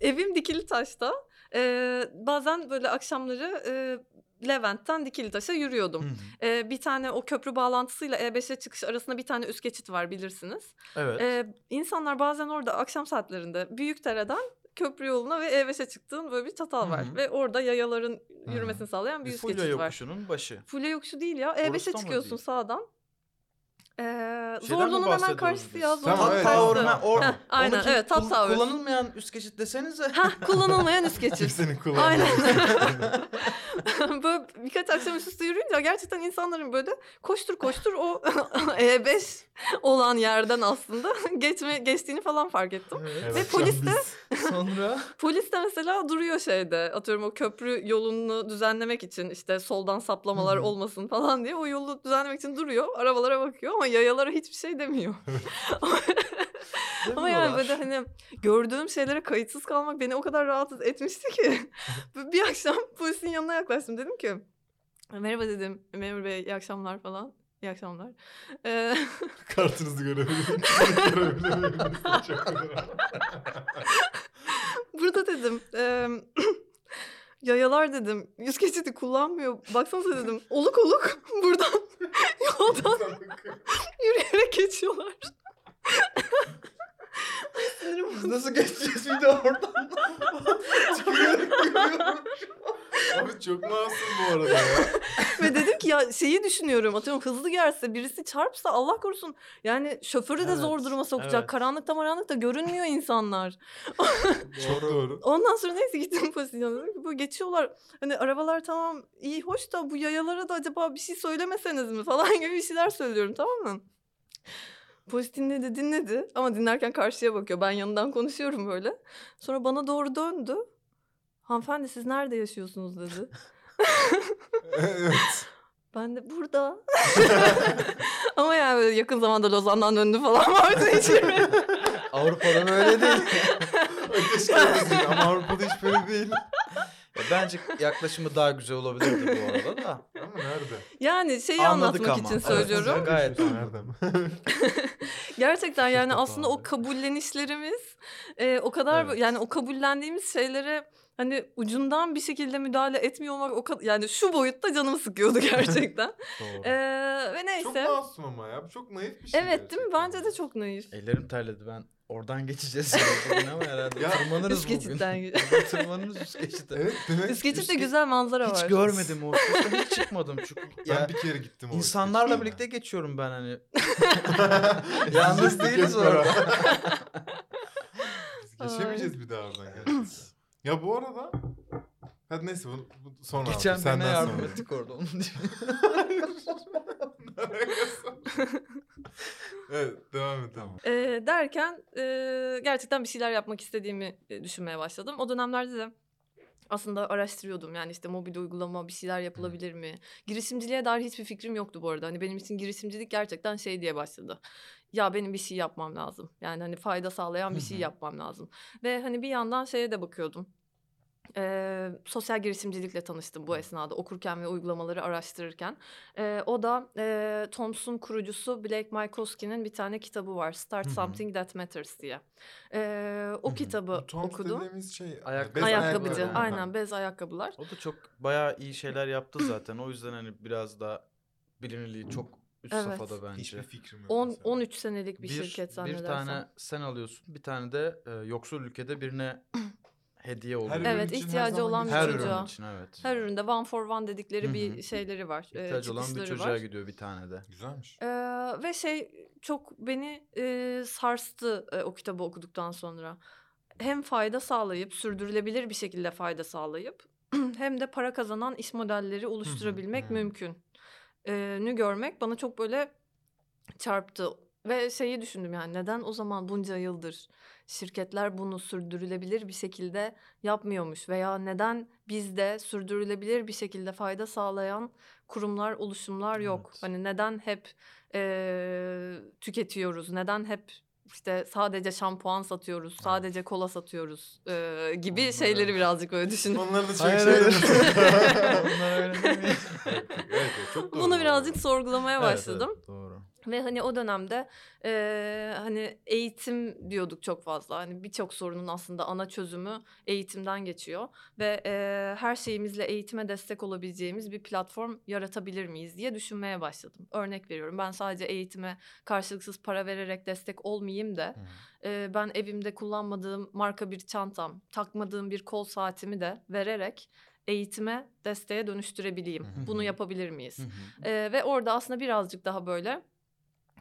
evim dikili taşta. Ee, bazen böyle akşamları e, Levent'ten Dikilitaş'a yürüyordum. Hı hı. Ee, bir tane o köprü bağlantısıyla E5'e çıkış arasında bir tane üst geçit var bilirsiniz. Evet. Ee, insanlar bazen orada akşam saatlerinde Büyükdere'den köprü yoluna ve E5'e çıktığın böyle bir çatal var. Hı hı. Ve orada yayaların Hı. yürümesini sağlayan bir üst Fulya geçit var. yokuşunun başı. Fulya yokuşu değil ya. Orası da E5'e mı çıkıyorsun sağdan. Ee, Zorlu'nun hemen karşısı ya. Tamam, evet. Tower'ına or, aynen, oradaki evet, Top Tower. Kullanılmayan üst geçit desenize. Heh, kullanılmayan üst geçit. Kimsenin kullandığı. Aynen. (laughs) böyle birkaç akşam üst üste yürüyünce gerçekten insanların böyle koştur koştur o (laughs) E5 olan yerden aslında (laughs) geçme geçtiğini falan fark ettim. Evet. Ve polis de Sonra polis de mesela duruyor şeyde atıyorum o köprü yolunu düzenlemek için işte soldan saplamalar olmasın falan diye o yolu düzenlemek için duruyor. Arabalara bakıyor ama yayalara hiçbir şey demiyor. (laughs) Ama yani böyle hani gördüğüm şeylere kayıtsız kalmak beni o kadar rahatsız etmişti ki. (laughs) bir akşam polisin yanına yaklaştım dedim ki merhaba dedim memur bey iyi akşamlar falan. İyi akşamlar. Ee, (laughs) Kartınızı görebilir miyim? Görebilir miyim? Çok önemli. burada dedim eee, yayalar dedim yüz geçidi kullanmıyor. Baksanıza dedim oluk oluk (laughs) buradan (laughs) yoldan (laughs) yürüyerek geçiyorlar. Sinirim Biz nasıl geçeceğiz bir de oradan? Tükürerek (laughs) yürüyorum. Abi çok masum bu arada ya. Ve dedim ki ya şeyi düşünüyorum atıyorum hızlı gelse birisi çarpsa Allah korusun yani şoförü de zor Evet, duruma sokacak. evet. Karanlıkta maranlıkta görünmüyor insanlar. Çok doğru. Ondan sonra neyse gittim ki bu geçiyorlar. Hani arabalar tamam iyi hoş da bu yayalara da acaba bir şey söylemeseniz mi falan gibi bir şeyler söylüyorum tamam mı? Polis dinledi dinledi ama dinlerken karşıya bakıyor. Ben yanından konuşuyorum böyle. Sonra bana doğru döndü. Hanımefendi siz nerede yaşıyorsunuz dedi. evet. (laughs) Ben de burada. (laughs) Ama yani böyle yakın zamanda Lozan'dan döndü falan (laughs) vardı içeri. Avrupa'da böyle değil. Keşke ama Avrupa'da hiç böyle değil. Bence yaklaşımı daha güzel olabilirdi bu arada da. Ama nerede? Yani şeyi Anladık anlatmak ama. için Evet, söylüyorum. Gayet Nerede mi? (laughs) Gerçekten yani aslında o kabullenişlerimiz e, o kadar Evet. yani o kabullendiğimiz şeylere hani ucundan bir şekilde müdahale etmiyor olmak o kadar yani şu boyutta canımı sıkıyordu (laughs) gerçekten. Doğru. E, ve Çok neyse. masum ama ya. Bu çok naif bir şey. Evet değil mi? gerçekten. Bence de çok naif. Ellerim terledi ben. Oradan geçeceğiz bugün ama herhalde Ya, tırmanırız üst geçitten Bugün tırmanırız üst geçitten. Evet demek. Üst geçitte üst ge- güzel manzara var. Hiç görmedim o üst geçitten, hiç çıkmadım çünkü. (laughs) Ben Ya, bir kere gittim o insanlarla geçişten. birlikte geçiyorum ben hani. (laughs) (laughs) Yalnız değiliz orada. geçemeyeceğiz bir daha oradan gerçekten. ya bu arada Hadi neyse bunu, bu sonra Geçen birine senden yardım sonra. ettik orada. Onu diye. Evet devam et. Tamam. E, derken e, gerçekten bir şeyler yapmak istediğimi e, düşünmeye başladım. O dönemlerde de aslında araştırıyordum yani işte mobil uygulama bir şeyler yapılabilir mi? Girişimciliğe dair hiçbir fikrim yoktu bu arada. Hani benim için girişimcilik gerçekten şey diye başladı. Ya benim bir şey yapmam lazım. Yani hani fayda sağlayan bir şey yapmam lazım. Ve hani bir yandan şeye de bakıyordum. Ee, sosyal girişimcilikle tanıştım bu esnada okurken ve uygulamaları araştırırken. Ee, o da e, Toms'un kurucusu Blake Mycosky'nin bir tane kitabı var. Start Hı hı. Something That Matters diye. Ee, o Hı hı. kitabı Toms okudum. dediğimiz şey Ayakkabı- bez Ayakkabıcı. ayakkabı. Aynen bez ayakkabılar. O da çok bayağı iyi şeyler yaptı (clears throat) zaten. O yüzden hani biraz da bilinirliği çok üst Evet. safhada bence. Hiçbir fikrim yok. 10 mesela. 13 senelik bir, şirket bir zannedersem. tane sen alıyorsun, bir tane de e, yoksul ülkede birine (clears throat) hediye oluyor. ürün Evet, her ihtiyacı olan bir Her çocuğa. ürün için evet. Her üründe one for one dedikleri bir şeyleri var. e, İhtiyacı olan bir çocuğa var. gidiyor bir tane de. Güzelmiş. Ee, ve şey çok beni e, sarstı e, o kitabı okuduktan sonra. Hem fayda sağlayıp sürdürülebilir bir şekilde fayda sağlayıp (clears throat) hem de para kazanan iş modelleri oluşturabilmek hı. mümkün. Ee, nü görmek bana çok böyle çarptı ve şeyi düşündüm yani neden o zaman bunca yıldır şirketler bunu sürdürülebilir bir şekilde yapmıyormuş veya neden bizde sürdürülebilir bir şekilde fayda sağlayan kurumlar, oluşumlar yok. Evet. Hani neden hep eee, tüketiyoruz? Neden hep işte sadece şampuan satıyoruz, sadece kola satıyoruz eee, gibi Onları- şeyleri birazcık böyle düşündüm. Onları da çok Hayır, şey hayır. (laughs) Onlar öyle evet, evet, çok doğru. Bunu bu birazcık sorgulamaya Evet, evet, başladım. Ve hani o dönemde eee, hani eğitim diyorduk çok fazla. Hani birçok sorunun aslında ana çözümü eğitimden geçiyor. Ve eee, her şeyimizle eğitime destek olabileceğimiz bir platform yaratabilir miyiz diye düşünmeye başladım. Örnek veriyorum ben sadece eğitime karşılıksız para vererek destek olmayayım da eee, ben evimde kullanmadığım marka bir çantam, takmadığım bir kol saatimi de vererek eğitime desteğe dönüştürebileyim. Bunu yapabilir miyiz? Ee, ve orada aslında birazcık daha böyle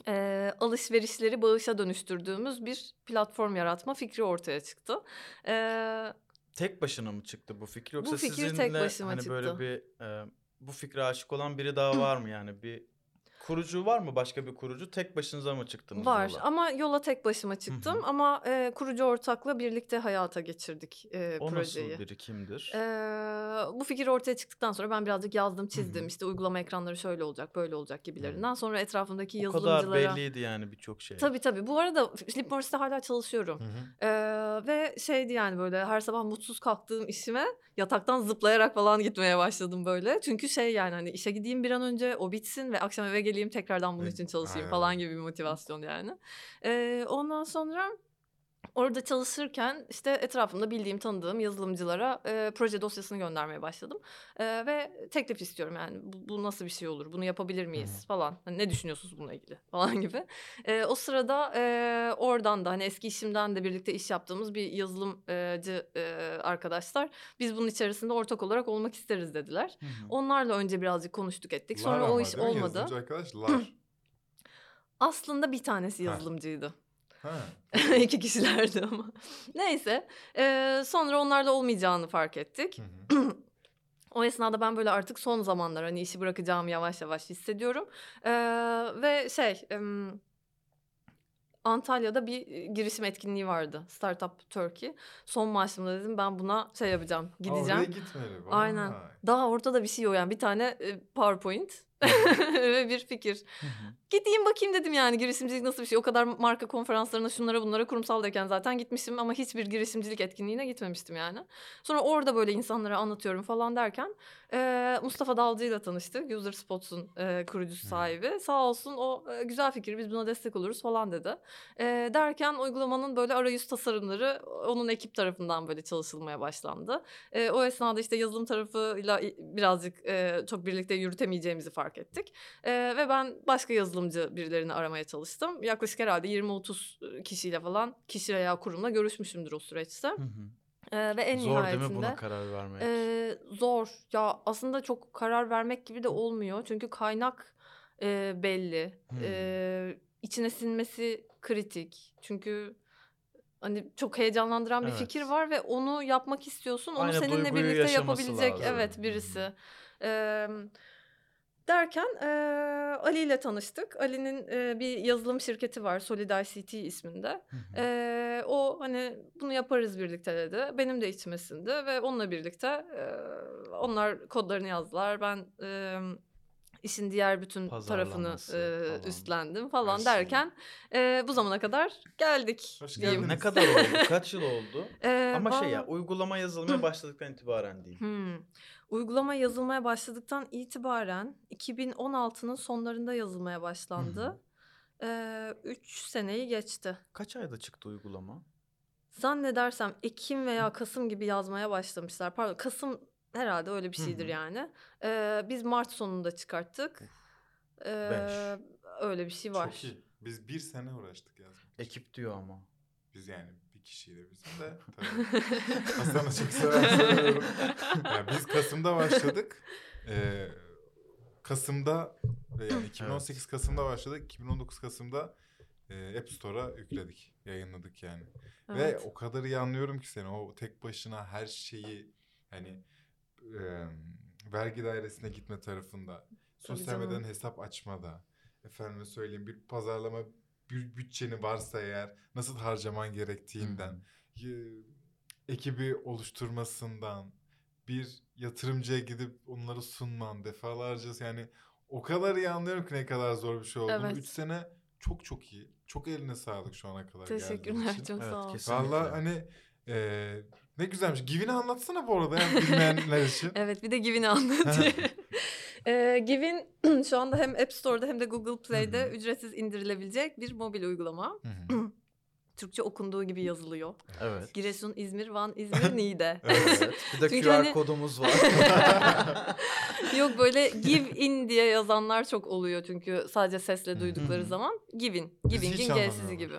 e, alışverişleri bağışa dönüştürdüğümüz bir platform yaratma fikri ortaya çıktı. Ee, Tek başına mı çıktı bu fikir yoksa Bu fikir tek sizinle başıma hani böyle çıktı. bir e, bu fikre aşık olan biri daha var mı yani bir kurucu var mı başka bir kurucu tek başınıza mı çıktınız var yola? ama yola tek başıma çıktım ama e, kurucu ortakla birlikte hayata geçirdik e, o projeyi. nasıl biri kimdir? Ee, bu fikir ortaya çıktıktan sonra ben birazcık yazdım, çizdim. hı. İşte uygulama ekranları şöyle olacak, böyle olacak gibilerinden. Sonra etrafımdaki o kadar yazılımcılara... belliydi yani birçok şey. Tabii tabii. Bu arada Morris'te hala çalışıyorum. Ee, ve şeydi yani böyle her sabah mutsuz kalktığım işime yataktan zıplayarak falan gitmeye başladım böyle. Çünkü şey yani hani işe gideyim bir an önce o bitsin ve akşam eve geleyim tekrardan bunun için çalışayım aynen falan gibi bir motivasyon yani. Ee, ondan sonra orada çalışırken işte etrafımda bildiğim tanıdığım yazılımcılara e, proje dosyasını göndermeye başladım. E, ve teklif istiyorum yani bu, bu nasıl bir şey olur bunu yapabilir miyiz falan. Hani ne düşünüyorsunuz bununla ilgili (laughs) falan gibi. E, o sırada e, oradan da hani eski işimden de birlikte iş yaptığımız bir yazılımcı e, arkadaşlar biz bunun içerisinde ortak olarak olmak isteriz dediler. Hı. Onlarla önce birazcık konuştuk ettik. Lar Sonra ama o iş olmadı. Yazılımcı arkadaş lar. Aslında bir tanesi yazılımcıydı. ha. (laughs) İki kişilerdi ama. Neyse. e, sonra onlarda olmayacağını fark ettik. Hı hı. (clears throat) O esnada ben böyle artık son zamanlar hani işi bırakacağımı yavaş yavaş hissediyorum. Ee, ve şey Antalya'da bir girişim etkinliği vardı. Startup Turkey. Son maaşımda dedim ben buna şey yapacağım. Aa, Gideceğim. Oraya gitmeli. Aynen. Daha ortada bir şey yok yani. Bir tane PowerPoint (laughs) bir fikir. Gideyim bakayım dedim yani girişimcilik nasıl bir şey. O kadar marka konferanslarına şunlara bunlara kurumsaldayken zaten gitmiştim ama hiçbir girişimcilik etkinliğine gitmemiştim yani. Sonra orada böyle insanlara anlatıyorum falan derken e, Mustafa Dalcı ile tanıştık. User Spots'un e, kurucusu sahibi. Sağ olsun o e, güzel fikir biz buna destek oluruz falan dedi. E, derken uygulamanın böyle arayüz tasarımları onun ekip tarafından böyle çalışılmaya başlandı. E, o esnada işte yazılım tarafıyla birazcık e, çok birlikte yürütemeyeceğimizi fark ettik. E, ve ben başka yazılımcı birilerini aramaya çalıştım. Yaklaşık herhalde 20-30 kişiyle falan kişi veya kurumla görüşmüşümdür o süreçte. Hı hı. E, ve en Zor nihayetinde... değil mi buna karar vermek? Ee, zor. Ya aslında çok karar vermek gibi de olmuyor. Çünkü kaynak e, belli. Hmm. Ee, içine sinmesi kritik. Çünkü hani çok heyecanlandıran bir Evet. fikir var ve onu yapmak istiyorsun. Onu Aynı seninle birlikte yapabilecek lazım. evet Hı hı. birisi. Derken e, Ali ile tanıştık. Ali'nin e, bir yazılım şirketi var. Solid ICT isminde. Ee, o hani bunu yaparız birlikte dedi. Benim de içime sindi ve onunla birlikte e, onlar kodlarını yazdılar. Ben e, işin diğer bütün tarafını e, falan. üstlendim falan Her derken e, bu zamana kadar geldik. Hoş geldiniz. ne kadar oldu? (laughs) Kaç yıl oldu? Ee, Ama şey ya uygulama yazılmaya başladıktan itibaren değil. Hmm. Uygulama yazılmaya başladıktan itibaren 2016'nın sonlarında yazılmaya başlandı. 3 seneyi geçti. Kaç ayda çıktı uygulama? Zannedersem Ekim veya Kasım gibi yazmaya başlamışlar. Pardon Kasım herhalde öyle bir şeydir hı. yani. Ee, biz Mart sonunda çıkarttık. Ee, öyle bir şey var. Çok iyi. Biz bir sene uğraştık yazmak. Ekip diyor ama. Biz yani bir kişiyle biz de (laughs) tabii. Hasan'ı çok seviyorum. (laughs) Yani biz Kasım'da başladık. Ee, Kasım'da ve yani 2018 Kasım'da başladık. 2019 Kasım'da e, App Store'a yükledik. Yayınladık yani. Ve Evet. o kadar iyi anlıyorum ki seni. O tek başına her şeyi hani e, vergi dairesine gitme tarafında, sosyal hesap açmada, efendime söyleyeyim bir pazarlama bir bütçeni varsa eğer nasıl harcaman gerektiğinden, y- ekibi oluşturmasından, bir yatırımcıya gidip onları sunman defalarca yani o kadar iyi anlıyorum ki ne kadar zor bir şey olduğunu. Evet. 3 sene çok çok iyi. Çok eline sağlık şu ana kadar Teşekkürler için. çok Evet, sağ ol. Valla hani eee, ne güzelmiş. Givini anlatsana bu arada yani bilmeyenler için. (laughs) Evet bir de Givin'i anlatayım. (laughs) Ee, Givin (clears throat) şu anda hem App Store'da hem de Google Play'de ücretsiz indirilebilecek bir mobil uygulama. (clears throat) Türkçe okunduğu gibi yazılıyor. Evet. Giresun, İzmir, Van, İzmir, (laughs) Niğde. Evet. Bir de Çünkü QR hani- kodumuz var. Yok böyle give in diye yazanlar çok oluyor çünkü sadece sesle duydukları zaman givin, Biz giving'in hiç G'sizi gibi.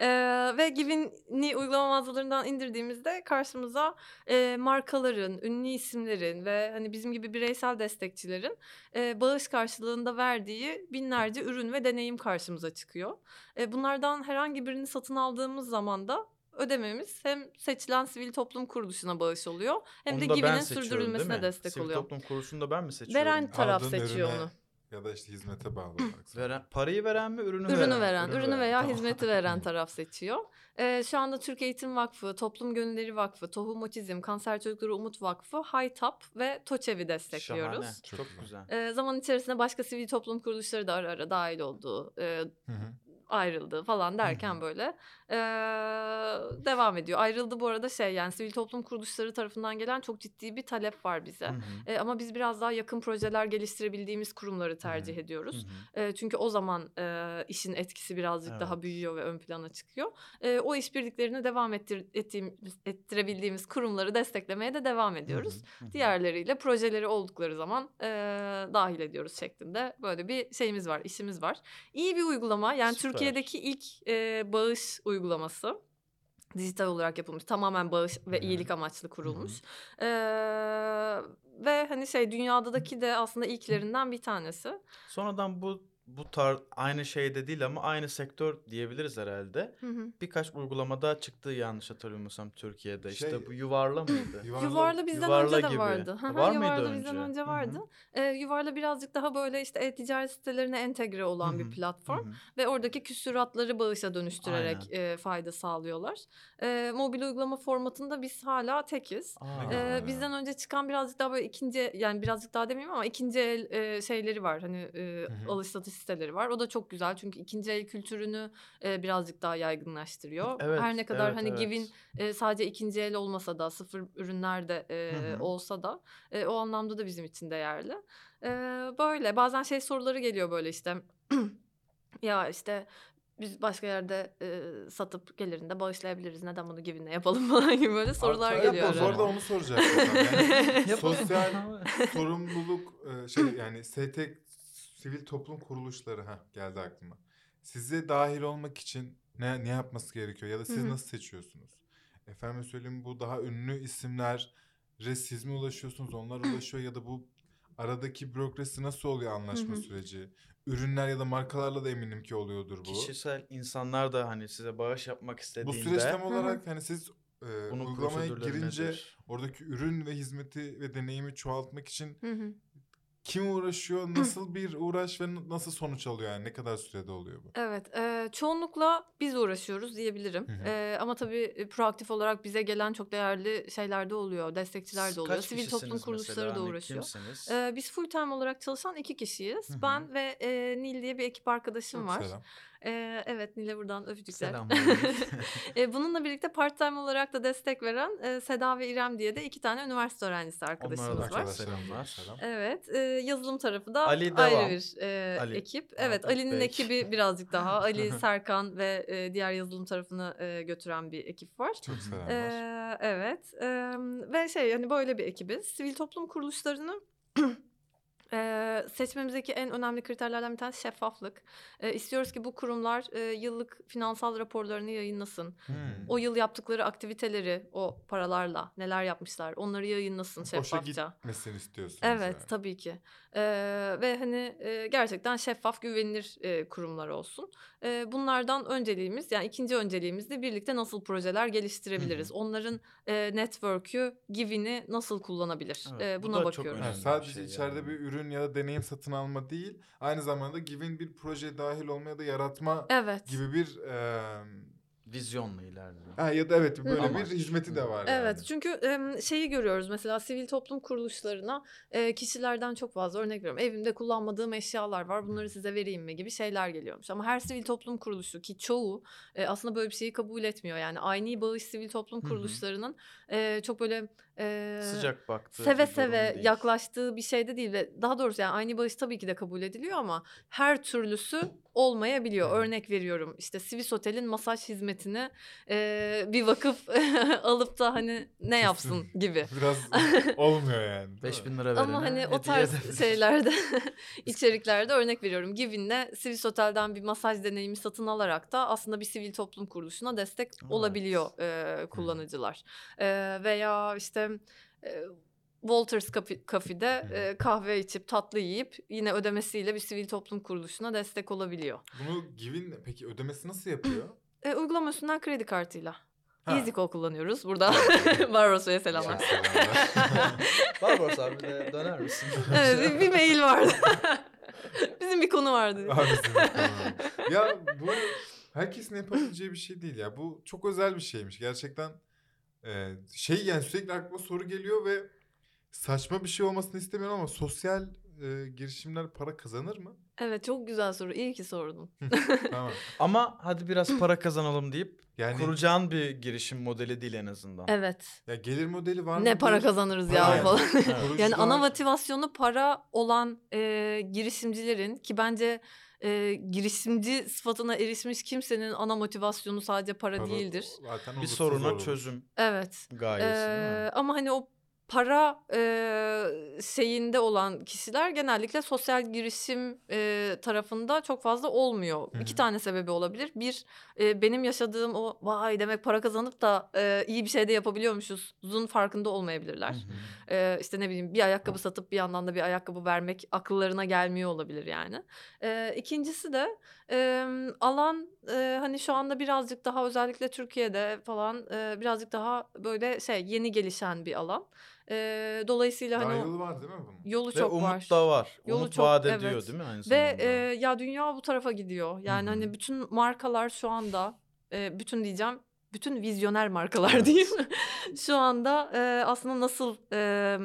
Ee, ve Givin'i uygulama mağazalarından indirdiğimizde karşımıza e, markaların, ünlü isimlerin ve hani bizim gibi bireysel destekçilerin e, bağış karşılığında verdiği binlerce ürün ve deneyim karşımıza çıkıyor. E, bunlardan herhangi birini satın aldığımız zaman da ödememiz hem seçilen sivil toplum kuruluşuna bağış oluyor hem Onu de değil sürdürülmesine destek Sivil oluyor. toplum kuruluşunu da ben mi seçiyorum? Veren taraf Aldığın seçiyor ürüne onu. Ya da işte hizmete bağlı olarak. Veren, parayı veren mi, ürünü, veren? Ürünü veren, ürünü ürünü veren, veya tamam. hizmeti veren (laughs) taraf seçiyor. Ee, şu anda Türk Eğitim Vakfı, Toplum Gönülleri Vakfı, Tohum Otizm, Kanser Çocukları Umut Vakfı, Haytap ve TOÇEV'i destekliyoruz. Şahane. Çok Çok, güzel. güzel. Ee, zaman içerisinde başka sivil toplum kuruluşları da ara ara dahil oldu, e, Hı hı. Ayrıldı falan derken böyle e, devam ediyor. Ayrıldı bu arada şey yani sivil toplum kuruluşları tarafından gelen çok ciddi bir talep var bize. E, ama biz biraz daha yakın projeler geliştirebildiğimiz kurumları tercih ediyoruz. E, çünkü o zaman e, işin etkisi birazcık daha Evet. büyüyor ve ön plana çıkıyor. E, o işbirliklerini devam ettir, ettiğimiz, ettirebildiğimiz kurumları desteklemeye de devam ediyoruz. Diğerleriyle projeleri oldukları zaman e, dahil ediyoruz şeklinde böyle bir şeyimiz var, işimiz var. İyi bir uygulama yani Süper. Türkiye'deki ilk e, bağış uygulaması. Dijital olarak yapılmış. Tamamen bağış ve iyilik amaçlı kurulmuş. Ee, ve hani şey dünyadaki de aslında ilklerinden bir tanesi. Sonradan bu bu tar aynı şeyde değil ama aynı sektör diyebiliriz herhalde. Hı hı. Birkaç uygulamada çıktı yanlış hatırlamıyorsam Türkiye'de. Şey- işte bu yuvarla mıydı? (laughs) Yuvarla- Yuvarla bizden Yuvarla önce de gibi. vardı. Hı, var mıydı Yuvarla bizden önce? önce Hı hı. vardı. Ee, Yuvarla birazcık daha böyle işte e-ticaret sitelerine entegre olan Hı hı. bir platform. Hı hı. Ve oradaki küsuratları bağışa dönüştürerek e, fayda sağlıyorlar. E, mobil uygulama formatında biz hala tekiz. Aa. Ya. bizden önce çıkan birazcık daha böyle ikinci yani birazcık daha demeyeyim ama ikinci el e, şeyleri var hani e, Hı hı. alış satış siteleri var. O da çok güzel çünkü ikinci el kültürünü e, birazcık daha yaygınlaştırıyor. Evet, Her ne kadar evet, hani evet. Givin e, sadece ikinci el olmasa da sıfır ürünler de e, Hı hı. olsa da e, o anlamda da bizim için değerli. E, böyle bazen şey soruları geliyor böyle işte (clears throat) ya işte biz başka yerde e, satıp gelirinde bağışlayabiliriz. Neden bunu Givin'le yapalım (laughs) falan gibi böyle sorular Hatta geliyor. yapalım. Arada onu soracaktım. Yani (laughs) sosyal sorumluluk e, şey yani ST sivil toplum kuruluşları ha geldi aklıma. Size dahil olmak için ne ne yapması gerekiyor ya da siz Hı hı. nasıl seçiyorsunuz? Efendim söyleyeyim bu daha ünlü isimler siz mi ulaşıyorsunuz onlar (clears throat) ulaşıyor ya da bu aradaki bürokrasi nasıl oluyor anlaşma Hı hı. süreci? Ürünler ya da markalarla da eminim ki oluyordur bu. Kişisel insanlar da hani size bağış yapmak Bu istediğinde süreç tam olarak hani siz e, bunun uygulamaya girince nedir? oradaki ürün ve hizmeti ve deneyimi çoğaltmak için Hı hı. Kim uğraşıyor, nasıl bir uğraş ve nasıl sonuç alıyor yani ne kadar sürede oluyor bu? Evet, eee, çoğunlukla biz uğraşıyoruz diyebilirim. Eee, ama tabii e, proaktif olarak bize gelen çok değerli şeyler de oluyor, destekçiler de oluyor. Kaç Sivil toplum kuruluşları mesela? da Hani uğraşıyor. Kimsiniz? Eee, biz full time olarak çalışan iki kişiyiz. Ben ve eee, Nil diye bir ekip arkadaşım Çok var. selam. Eee, evet Nil'e buradan öpücükler. Selam. (laughs) Eee, bununla birlikte part time olarak da destek veren eee, Seda ve İrem diye de iki tane üniversite öğrencisi arkadaşımız Onlara da var. selamlar. selam. Evet, e, yazılım tarafı da Ali ayrı devam. bir e, Ali. ekip. Evet, Ahmet Ali'nin Bey. ekibi (laughs) birazcık daha Ali, (laughs) Serkan ve e, diğer yazılım tarafını e, götüren bir ekip var. Çok selamlar. E, evet e, ve şey hani böyle bir ekibiz. Sivil toplum kuruluşlarını e, seçmemizdeki en önemli kriterlerden bir tanesi şeffaflık. E, istiyoruz ki bu kurumlar e, yıllık finansal raporlarını yayınlasın. Hmm. O yıl yaptıkları aktiviteleri o paralarla neler yapmışlar onları yayınlasın Boşa şeffafça. gitmesini istiyorsunuz Evet yani. tabii ki Ee, ve hani e, gerçekten şeffaf güvenilir e, kurumlar olsun. E, bunlardan önceliğimiz yani ikinci önceliğimiz de birlikte nasıl projeler geliştirebiliriz. Hı Onların e, network'ü, givini nasıl kullanabilir Evet, e, bu buna çok bakıyoruz. Yani sadece şey içeride yani. bir ürün ya da deneyim satın alma değil, aynı zamanda Given bir projeye dahil olmaya da yaratma Evet. gibi bir e, Vizyonla ilerliyor. Ha, ya da evet böyle Ama- bir hizmeti de var Evet yani. çünkü em, şeyi görüyoruz mesela sivil toplum kuruluşlarına e, kişilerden çok fazla örnek veriyorum. Evimde kullanmadığım eşyalar var bunları size vereyim mi gibi şeyler geliyormuş. Ama her sivil toplum kuruluşu ki çoğu e, aslında böyle bir şeyi kabul etmiyor. Yani aynı bağış sivil toplum Hı hı. kuruluşlarının e, çok böyle e, Sıcak baktığı seve seve değil. yaklaştığı bir şey de değil ve daha doğrusu yani aynı bağış tabii ki de kabul ediliyor ama her türlüsü olmayabiliyor. Hı. Örnek veriyorum işte Swiss Otel'in masaj hizmetini e, bir vakıf (laughs) alıp da hani ne yapsın gibi. (laughs) Biraz (laughs) olmuyor yani. değil mi? 5000 lira verene Ama hani o tarz şeylerde, içeriklerde örnek veriyorum. Givin'le Swiss Otel'den bir masaj deneyimi satın alarak da aslında bir sivil toplum kuruluşuna destek Evet. olabiliyor e, kullanıcılar. E, veya işte Walters Cafe- Cafe'de Hı. e, kahve içip tatlı yiyip yine ödemesiyle bir sivil toplum kuruluşuna destek olabiliyor. Bunu Givin peki ödemesi nasıl yapıyor? (clears throat) E, uygulama üstünden kredi kartıyla. Ha. EasyCall kullanıyoruz. Burada (laughs) Barbaros Bey'e selamlar. (laughs) Barbaros abi de döner misin? (laughs) evet, bir, bir mail vardı. Bizim bir konu vardı. Abi ya bu herkesin yapabileceği bir şey değil ya. Bu çok özel bir şeymiş. Gerçekten e, şey yani sürekli aklıma soru geliyor ve saçma bir şey olmasını istemiyorum ama sosyal e, girişimler para kazanır mı? Evet çok güzel soru. İyi ki sordun. (laughs) tamam. Ama hadi biraz para kazanalım deyip Yani kuracağın bir girişim modeli değil en azından. Evet. ya gelir modeli var mı? Ne para kazanırız ya Aynen. falan. Evet. yani ana motivasyonu para olan e, girişimcilerin ki bence e, girişimci sıfatına erişmiş kimsenin ana motivasyonu sadece para, Para değildir. Zaten bir soruna olur. çözüm Evet. gayesi? Ee, ama hani o para e, şeyinde olan kişiler genellikle sosyal girişim e, tarafında çok fazla olmuyor. Hı İki tane sebebi olabilir. Bir e, benim yaşadığım o vay demek para kazanıp da e, iyi bir şey de yapabiliyormuşuz. Uzun farkında olmayabilirler. Hı hı. Ee, işte ne bileyim bir ayakkabı satıp bir yandan da bir ayakkabı vermek akıllarına gelmiyor olabilir yani. Ee, ikincisi de e, alan e, hani şu anda birazcık daha özellikle Türkiye'de falan e, birazcık daha böyle şey yeni gelişen bir alan. E, dolayısıyla Daha hani yolu var değil mi bunun? yolu Ve çok umut var. da var. Yolu umut çok- vaat ediyor evet. değil mi aynı Ve zamanda? e, ya dünya bu tarafa gidiyor. Yani hı. hani bütün markalar şu anda e, bütün diyeceğim bütün vizyoner markalar Evet. diyeyim. (laughs) şu anda e, aslında nasıl e,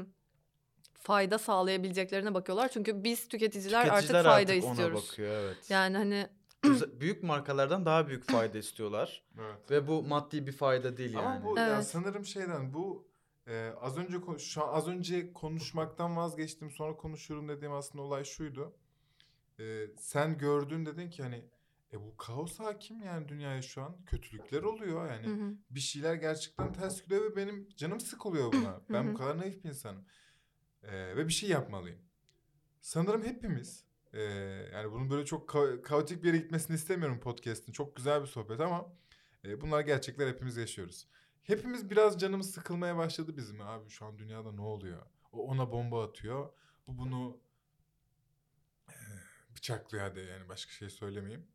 fayda sağlayabileceklerine bakıyorlar. Çünkü biz tüketiciler, Tüketiciler artık fayda artık istiyoruz. Ona bakıyor evet. Yani hani (clears throat) büyük markalardan daha büyük fayda istiyorlar. Evet. Ve bu maddi bir fayda değil Ama yani. bu ya Evet. sanırım şeyden bu e, az önce şu an az önce konuşmaktan vazgeçtim sonra konuşurum dediğim aslında olay şuydu. E, sen gördün dedin ki hani e bu kaos hakim yani dünyaya şu an kötülükler oluyor yani hı hı. bir şeyler gerçekten ters gidiyor ve benim canım sıkılıyor buna. (clears throat) Ben Hı hı. bu kadar naif bir insanım. E, ve bir şey yapmalıyım. Sanırım hepimiz e, yani bunun böyle çok ka- kaotik bir yere gitmesini istemiyorum podcast'in. Çok güzel bir sohbet ama e, bunlar gerçekler hepimiz yaşıyoruz. Hepimiz biraz canımız sıkılmaya başladı bizim. Abi şu an dünyada ne oluyor? O ona bomba atıyor. Bu bunu e, bıçaklıyor hadi yani başka şey söylemeyeyim.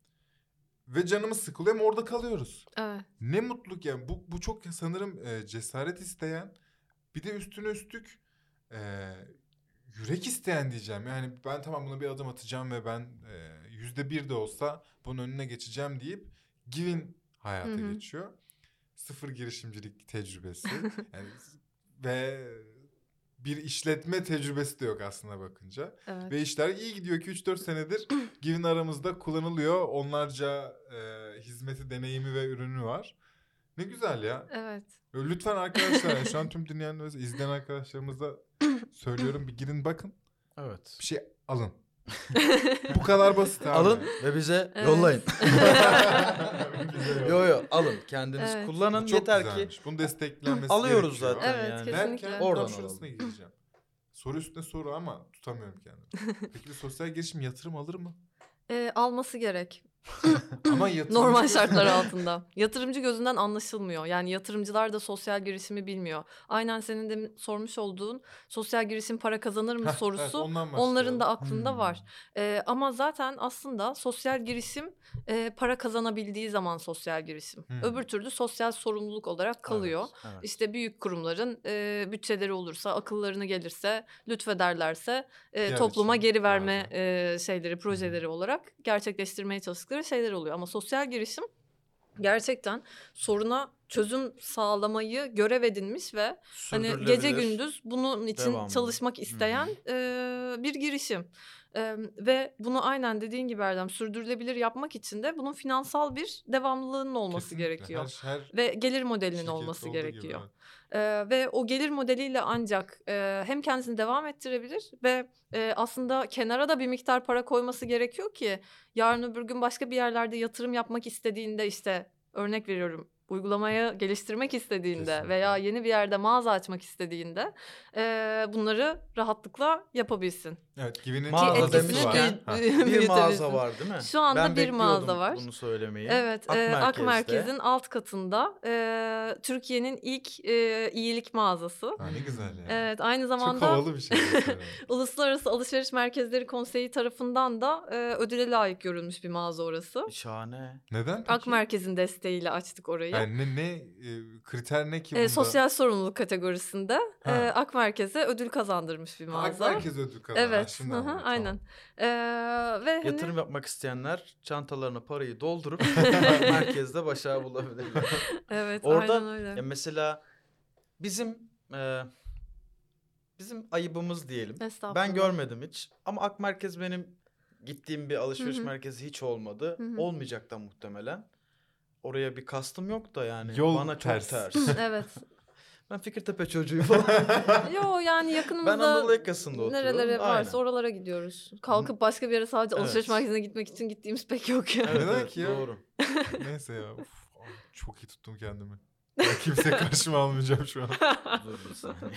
Ve canımız sıkılıyor ama orada kalıyoruz. Evet. Ne mutluluk yani. Bu, bu çok sanırım e, cesaret isteyen bir de üstüne üstlük e, yürek isteyen diyeceğim. Yani ben tamam buna bir adım atacağım ve ben yüzde bir de olsa bunun önüne geçeceğim deyip giving hayata Hı hı. geçiyor. Sıfır girişimcilik tecrübesi. (laughs) yani, ve bir işletme tecrübesi de yok aslında bakınca. Evet. Ve işler iyi gidiyor ki 3-4 senedir (clears throat) Givin aramızda kullanılıyor. Onlarca e, hizmeti, deneyimi ve ürünü var. Ne güzel ya. Evet. Lütfen arkadaşlar yani şu an tüm dünyanın izleyen arkadaşlarımıza (clears throat) söylüyorum bir girin bakın Evet. bir şey alın. (laughs) Bu kadar basit abi. Alın ve bize Evet. (laughs) yollayın. Yo yo alın. Kendiniz Evet. kullanın çok yeter ki güzelmiş. Bunun desteklenmesi alıyoruz gerekiyor. zaten Evet, yani. kesinlikle. Derken Oradan tam şurasına alalım. gideceğim. Soru üstüne soru ama tutamıyorum kendimi. (laughs) Peki bir sosyal girişim yatırım alır mı? E, alması gerek. Ama (laughs) yatırım Normal şartlar altında. Yatırımcı gözünden anlaşılmıyor. Yani yatırımcılar da sosyal girişimi bilmiyor. Aynen senin de sormuş olduğun sosyal girişim para kazanır mı sorusu onların da aklında Hmm. var. Ee, ama zaten aslında sosyal girişim e, para kazanabildiği zaman sosyal girişim. Hmm. Öbür türlü sosyal sorumluluk olarak kalıyor. Evet, evet. İşte büyük kurumların e, bütçeleri olursa, akıllarına gelirse, lütfederlerse e, Diğer topluma için geri verme e, şeyleri, projeleri olarak gerçekleştirmeye çalıştıkları şeyler oluyor. Ama sosyal girişim gerçekten soruna çözüm sağlamayı görev edinmiş ve hani gece gündüz bunun için Devamlı. çalışmak isteyen e, bir girişim. E, ve bunu aynen dediğin gibi Erdem sürdürülebilir yapmak için de bunun finansal bir devamlılığının olması Kesinlikle. gerekiyor. Her, her Ve gelir modelinin olması olduğu gibi, Ee, ve o gelir modeliyle ancak e, hem kendisini devam ettirebilir ve e, aslında kenara da bir miktar para koyması gerekiyor ki yarın öbür gün başka bir yerlerde yatırım yapmak istediğinde işte örnek veriyorum uygulamayı geliştirmek istediğinde Kesinlikle. veya yeni bir yerde mağaza açmak istediğinde e, bunları rahatlıkla yapabilsin. Evet, Givi'nin Mağaza var. demişken Ha. (laughs) büyü- Bir mağaza var değil mi? Şu anda ben bir mağaza var. bunu söylemeyi. Evet, Ak e, Ak. Merkez'in alt katında e, Türkiye'nin ilk e, iyilik mağazası. Ha, ne güzel ya. Evet, aynı Çok zamanda havalı bir şey. (laughs) Uluslararası Alışveriş Merkezleri Konseyi tarafından da e, ödüle layık görülmüş bir mağaza orası. Şahane. Neden peki? Ak Merkez'in desteğiyle açtık orayı. Yani ne, ne e, kriter ne ki E, bunda? sosyal sorumluluk kategorisinde e. Ak Merkez'e ödül kazandırmış bir Ha, Ak mağaza. Merkez ödül kazandı. Ha, Evet, şimdi hı, anladım, aynen. tamam. E, ve hani, Yatırım yapmak isteyenler çantalarına parayı doldurup (laughs) merkezde başarı bulabilirler. (laughs) evet, Orada aynen öyle. Ya mesela bizim e, bizim ayıbımız diyelim. Ben görmedim hiç ama Ak Merkez benim gittiğim bir alışveriş Hı hı. merkezi hiç olmadı. Hı hı. Olmayacak da muhtemelen. Oraya bir kastım yok da yani. Yol Bana çok ters. ters. (laughs) evet. Ben Fikirtepe çocuğuyum falan. (laughs) Yo yani ben yakınımızda Anadolu yakasında oturuyorum. nerelere varsa Aynen. oralara gidiyoruz. Kalkıp başka bir yere sadece alışveriş Evet. merkezine gitmek için gittiğimiz pek yok yani. Evet, Neden evet, ki ya? Doğru. (laughs) Neyse ya. Uf, çok iyi tuttum kendimi. Ya kimse karşıma almayacağım şu an. Dur bir saniye.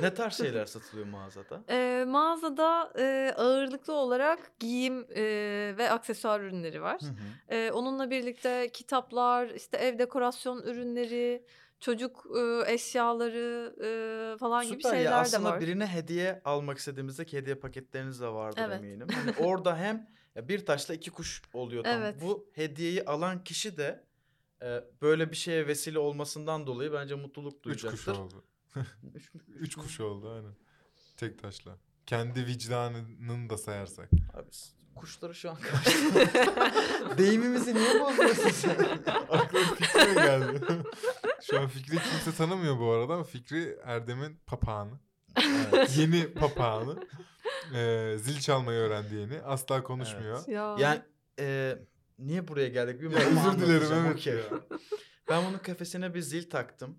ne tarz şeyler satılıyor mağazada? Ee, mağazada e, ağırlıklı olarak giyim e, ve aksesuar ürünleri var. Hı hı. Ee, onunla birlikte kitaplar, işte ev dekorasyon ürünleri, çocuk e, eşyaları e, falan gibi Süper ya şeyler de aslında var. birine hediye almak istediğimizde ki hediye paketleriniz de vardır Evet. eminim. Hani orada hem ya bir taşla iki kuş oluyor tam. Evet. Bu hediyeyi alan kişi de e, böyle bir şeye vesile olmasından dolayı bence mutluluk Üç duyacaktır. (laughs) (laughs) kuş oldu. Üç? Üç kuş oldu aynen. Tek taşla. Kendi vicdanını da sayarsak. Abi kuşları şu an karşıladım. (laughs) Deyimimizi niye bozuyorsun sen? (laughs) Aklıma Fikri geldi? (laughs) Şu an Fikri kimse tanımıyor bu arada ama Fikri Erdem'in papağanı. Evet. Yeni papağanı. Ee, zil çalmayı öğrendi yeni. Asla konuşmuyor. Ya. Yani e, niye buraya geldik bilmiyorum. Ya, özür dilerim, evet okey. ya. Ben bunun kafesine bir zil taktım.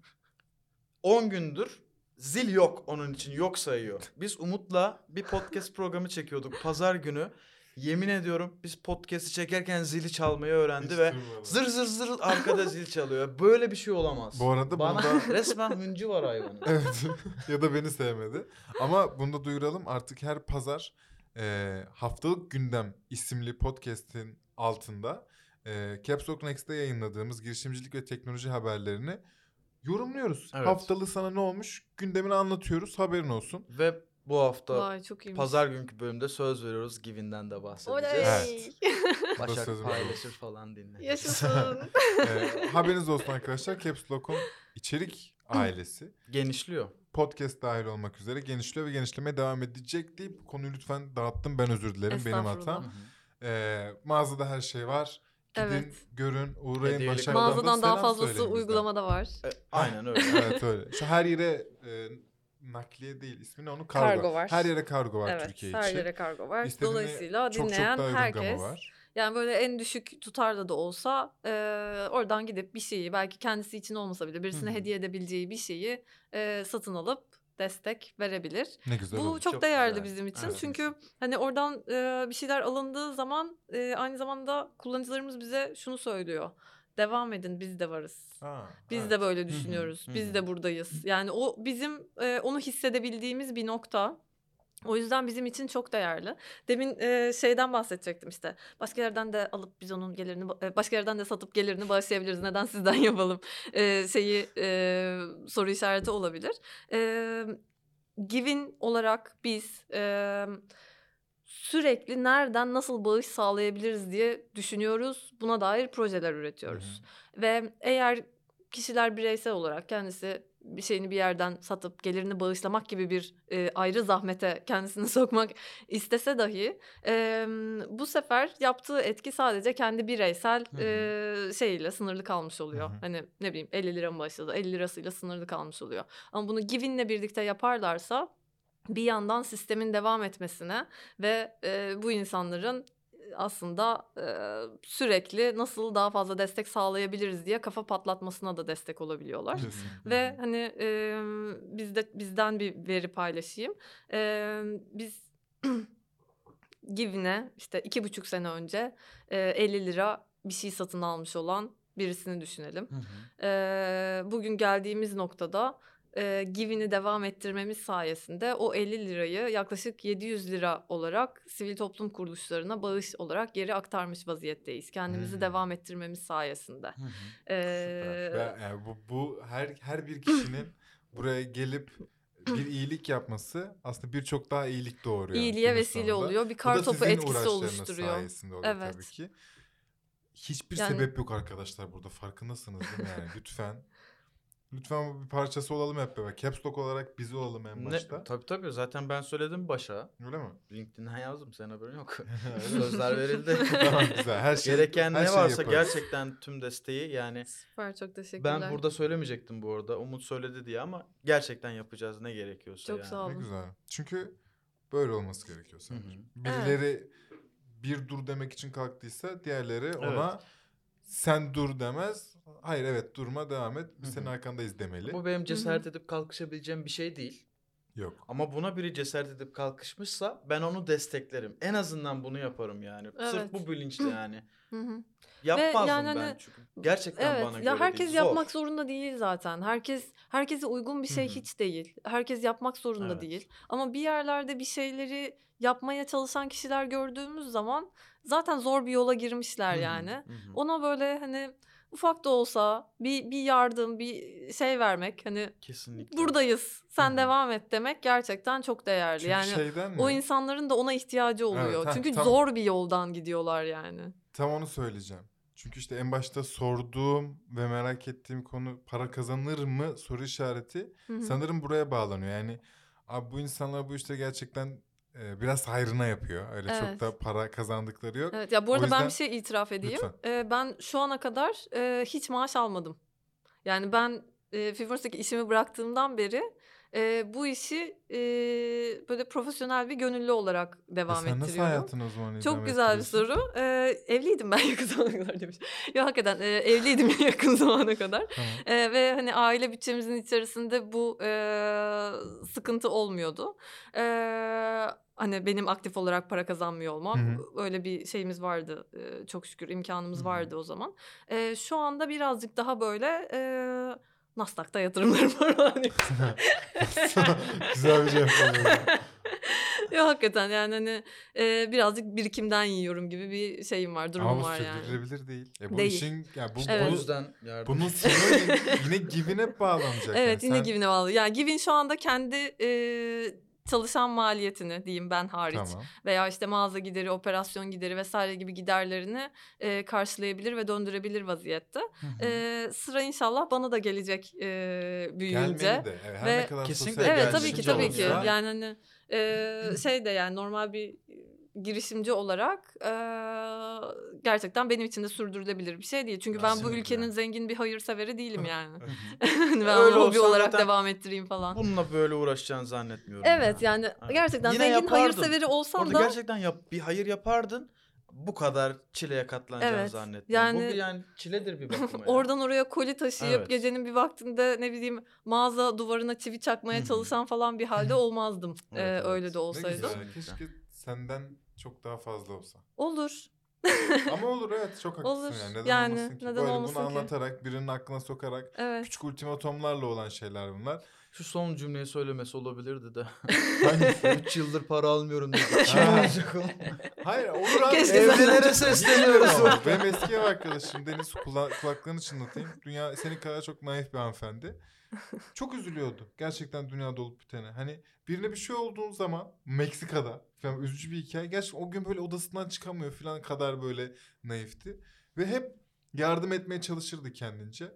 10 gündür zil yok onun için yok sayıyor. Biz Umut'la bir podcast programı çekiyorduk pazar günü. Yemin ediyorum biz podcast'i çekerken zili çalmayı öğrendi Hiç ve zır zır zır arkada zil çalıyor. Böyle bir şey olamaz. Bu arada Bana bunda- (laughs) resmen hüncü var hayvanın. (laughs) Evet. ya da beni sevmedi. Ama bunu da duyuralım. Artık her pazar e, haftalık gündem isimli podcast'in altında e, Caps Lock Next'te yayınladığımız girişimcilik ve teknoloji haberlerini yorumluyoruz. Evet. Haftalığı sana ne olmuş gündemini anlatıyoruz. Haberin olsun. Ve bu hafta Vay çok iyiymiş. pazar günkü bölümde söz veriyoruz Givin'den de bahsedeceğiz. Oley. Evet. (laughs) Başak paylaşır falan dinle. Yaşasın. (laughs) E, haberiniz olsun arkadaşlar. Caps Lock'un içerik ailesi. Genişliyor. Podcast dahil olmak üzere genişliyor ve genişlemeye devam edecek deyip konuyu lütfen dağıttım. Ben özür dilerim. Benim hatam. Ee, mağazada her şey var. Gidin, Evet. görün, uğrayın. Hediyelik Başarılarına da Mağazadan daha fazlası uygulamada var. E, aynen öyle. evet öyle. Şu her yere e, nakliye değil ismi ne onun kargo. Kargo var. Her yere kargo var evet, Türkiye her için. yere kargo var. İstediğine Dolayısıyla çok çok dinleyen uygun herkes var. yani böyle en düşük tutarda da olsa e, oradan gidip bir şeyi belki kendisi için olmasa bile birisine Hı hı. hediye edebileceği bir şeyi e, satın alıp destek verebilir. Ne güzel Bu olur. çok, Çok değerli güzel. bizim için. Evet. Çünkü hani oradan e, bir şeyler alındığı zaman e, aynı zamanda kullanıcılarımız bize şunu söylüyor. Devam edin biz de varız. Ha, Biz evet. de böyle düşünüyoruz. Biz de buradayız. Yani o bizim e, onu hissedebildiğimiz bir nokta. O yüzden bizim için çok değerli. Demin e, şeyden bahsedecektim işte. Başka yerden de alıp biz onun gelirini, e, başka yerden de satıp gelirini bağışlayabiliriz. Neden sizden (laughs) yapalım? E, şeyi e, soru işareti olabilir. E, Givin olarak biz e, sürekli nereden nasıl bağış sağlayabiliriz diye düşünüyoruz. Buna dair projeler üretiyoruz. Ve eğer kişiler bireysel olarak kendisi bir şeyini bir yerden satıp gelirini bağışlamak gibi bir e, ayrı zahmete kendisini (laughs) sokmak istese dahi e, bu sefer yaptığı etki sadece kendi bireysel Hı hı. e, şeyiyle sınırlı kalmış oluyor. Hı hı. Hani ne bileyim 50 lira mı başladı 50 lirasıyla sınırlı kalmış oluyor. Ama bunu Givin'le birlikte yaparlarsa bir yandan sistemin devam etmesine ve e, bu insanların aslında e, sürekli nasıl daha fazla destek sağlayabiliriz diye kafa patlatmasına da destek olabiliyorlar. Kesinlikle. Ve hani e, bizde bizden bir veri paylaşayım. E, biz (clears throat) Givin'e işte iki buçuk sene önce e, 50 lira bir şey satın almış olan birisini düşünelim. Hı hı. Ee, bugün geldiğimiz noktada e, Givin'i devam ettirmemiz sayesinde o 50 lirayı yaklaşık 700 lira olarak sivil toplum kuruluşlarına bağış olarak geri aktarmış vaziyetteyiz. Kendimizi Hmm. devam ettirmemiz sayesinde. Ee, Ve yani bu, bu her her bir kişinin (laughs) buraya gelip bir iyilik yapması aslında birçok daha iyilik doğuruyor. iyiliğe vesile sonunda. oluyor. Bir kar topu etkisi oluşturuyor. sayesinde oluyor Evet. tabii ki. Hiçbir Yani- sebep yok arkadaşlar burada farkındasınız değil mi yani lütfen. Lütfen bu bir parçası olalım hep beraber. Caps Lock olarak biz olalım en Ne, başta. tabii tabii zaten ben söyledim başa. Öyle mi? LinkedIn'den yazdım senin haberin yok. (laughs) Sözler verildi. (laughs) tamam güzel. Her şey, Gereken her ne şeyi varsa yaparız. gerçekten tüm desteği yani Süper çok teşekkürler. ben burada söylemeyecektim bu arada. Umut söyledi diye ama gerçekten yapacağız ne gerekiyorsa Çok yani. sağ Ne olun. güzel. Çünkü böyle olması gerekiyor sanırım. Birileri bir dur demek için kalktıysa diğerleri ona sen dur demez. Hayır evet durma devam et. Biz senin arkandayız demeli. Bu benim cesaret edip kalkışabileceğim bir şey değil. Yok. Ama buna biri cesaret edip kalkışmışsa ben onu desteklerim. En azından bunu yaparım yani. Sırf Evet. bu bilinçle yani. Hı hı. Yapmazdım yani ben hani- çünkü. Gerçekten Evet bana ya göre herkes değil. Zor. yapmak zorunda değil zaten. Herkes herkese uygun bir şey hiç değil. Herkes yapmak zorunda Evet. değil. Ama bir yerlerde bir şeyleri yapmaya çalışan kişiler gördüğümüz zaman zaten zor bir yola girmişler yani. Ona böyle hani ufak da olsa bir bir yardım, bir şey vermek hani Kesinlikle. buradayız. Sen Hı devam et demek gerçekten çok değerli. Çünkü yani şeyden mi? o insanların da ona ihtiyacı oluyor. heh, Çünkü tam- zor bir yoldan gidiyorlar yani. Tam onu söyleyeceğim. Çünkü işte en başta sorduğum ve merak ettiğim konu para kazanır mı soru işareti Hı hı. sanırım buraya bağlanıyor. Yani abi bu insanlar bu işte gerçekten e, biraz hayrına yapıyor. Öyle Evet. çok da para kazandıkları yok. Evet ya bu O arada ben yüzden- bir şey itiraf edeyim. Ee, ben şu ana kadar e, hiç maaş almadım. Yani ben e, Fiverr'daki işimi bıraktığımdan beri e, bu işi e, böyle profesyonel bir gönüllü olarak E devam sen nasıl ettiriyorum. hayatını o zaman Çok güzel bir soru. Ee, evliydim ben (laughs) yakın zamana kadar demiş. Yok hakikaten e, evliydim (laughs) yakın zamana kadar. Tamam. Ee, ve hani aile bütçemizin içerisinde bu e, sıkıntı olmuyordu. Ee, hani benim aktif olarak para kazanmıyor olmam Hı hı. öyle bir şeyimiz vardı Ee, çok şükür imkanımız Hı hı. vardı o zaman. Ee, şu anda birazcık daha böyle e, Nasdaq'ta yatırımlarım var. Hani. (laughs) güzel bir cevap oldu. (laughs) Yok hakikaten yani hani e, birazcık birikimden yiyorum gibi bir şeyim var durumum Ama var yani. sürdürülebilir değil. E bu Değil. işin ya bu, Evet. Bu yüzden yardım. bunun sonu yine, yine give'ine bağlanacak. Evet yani. yine Sen- Givin'e bağlı. Yani Givin şu anda kendi e, çalışan maliyetini diyeyim ben hariç Tamam. veya işte mağaza gideri, operasyon gideri vesaire gibi giderlerini e, karşılayabilir ve döndürebilir vaziyette. Hı hı. E, sıra inşallah bana da gelecek e, büyüyünce. Gelmeli de. Evet, her Ve- ne kadar Kesinlikle Evet tabii ki tabii ki. ya. Yani hani e, (clears throat) şey de yani normal bir girişimci olarak e, gerçekten benim için de sürdürülebilir bir şey değil. Çünkü ben bu Kesinlikle. ülkenin zengin bir hayırseveri değilim yani. (laughs) Hani ben Öyle hobi olsan olarak devam ettireyim falan. Bununla böyle uğraşacağını zannetmiyorum. Evet ya. yani Evet. gerçekten Yine zengin yapardın. hayırseveri olsam Orada da gerçekten yap, bir hayır yapardın. Bu kadar çileye katlanacağını Evet, zannetmiyorum. Bu yani- bir yani çiledir bir bakıma. (laughs) oradan oraya koli taşıyıp Evet. gecenin bir vaktinde ne bileyim mağaza duvarına çivi çakmaya çalışan falan bir halde (laughs) olmazdım. Evet, Ee, evet. Öyle de Ne Ne olsaydı. güzel. Kesinlikle. Keşke senden çok daha fazla olsa. Olur. (laughs) Ama olur evet çok haklısın Olur. yani. Neden Yani, olmasın ki? neden Böyle olmasın bunu ki? anlatarak birinin aklına sokarak Evet. küçük ultimatomlarla olan şeyler bunlar. Şu son cümleyi söylemesi olabilirdi de. (laughs) Hangisi? 3 yıldır para almıyorum dedi. (laughs) Hayır olur abi. Keşke Evlilere sesleniyoruz. Benim eski ev arkadaşım Deniz kula kulaklarını çınlatayım. Dünya senin kadar çok naif bir hanımefendi. Çok üzülüyordu. Gerçekten dünyada olup bitene. Hani birine bir şey olduğu zaman Meksika'da falan üzücü bir hikaye. Gerçekten o gün böyle odasından çıkamıyor falan kadar böyle naifti. Ve hep yardım etmeye çalışırdı kendince.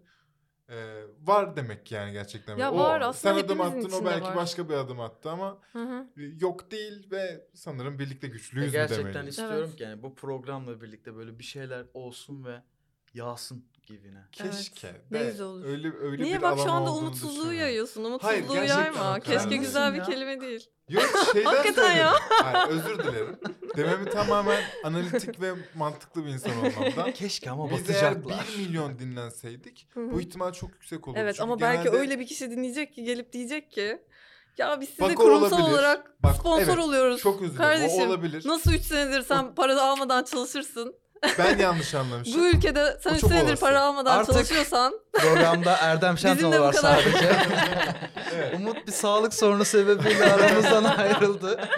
e, var demek yani gerçekten. Ya o, var, aslında sen adım attın o belki var. başka bir adım attı ama Hı hı. e, yok değil ve sanırım birlikte güçlüyüz mü gerçekten demeliyiz. istiyorum Evet. ki yani bu programla birlikte böyle bir şeyler olsun ve yağsın gibine. Keşke. Ne de güzel olur. Öyle, öyle Niye bir bak şu anda umutsuzluğu düşünüyorum. yayıyorsun. Hayır, Umutsuzluğu gerçekten yayma. Keşke güzel bir Ya. kelime değil. Yok (laughs) şeyden Hakikaten söyledim. ya. Hayır, (laughs) özür dilerim. Dememi tamamen analitik ve mantıklı bir insan olmamdan. Keşke ama Biz eğer batacaklar. 1 milyon dinlenseydik bu ihtimal çok yüksek olurdu. Evet Çünkü ama belki genelde- öyle bir kişi dinleyecek ki gelip diyecek ki ya biz size Bak kurumsal olabilir. olarak Bak, sponsor evet, oluyoruz. Çok dilerim. Kardeşim O olabilir. nasıl 3 senedir sen para almadan çalışırsın? Ben yanlış anlamışım. Bu ülkede sen O 3 çok senedir olası. para almadan Artık- çalışıyorsan Programda Erdem Şentol var kadar- sadece. evet. Umut bir sağlık sorunu sebebiyle aramızdan ayrıldı.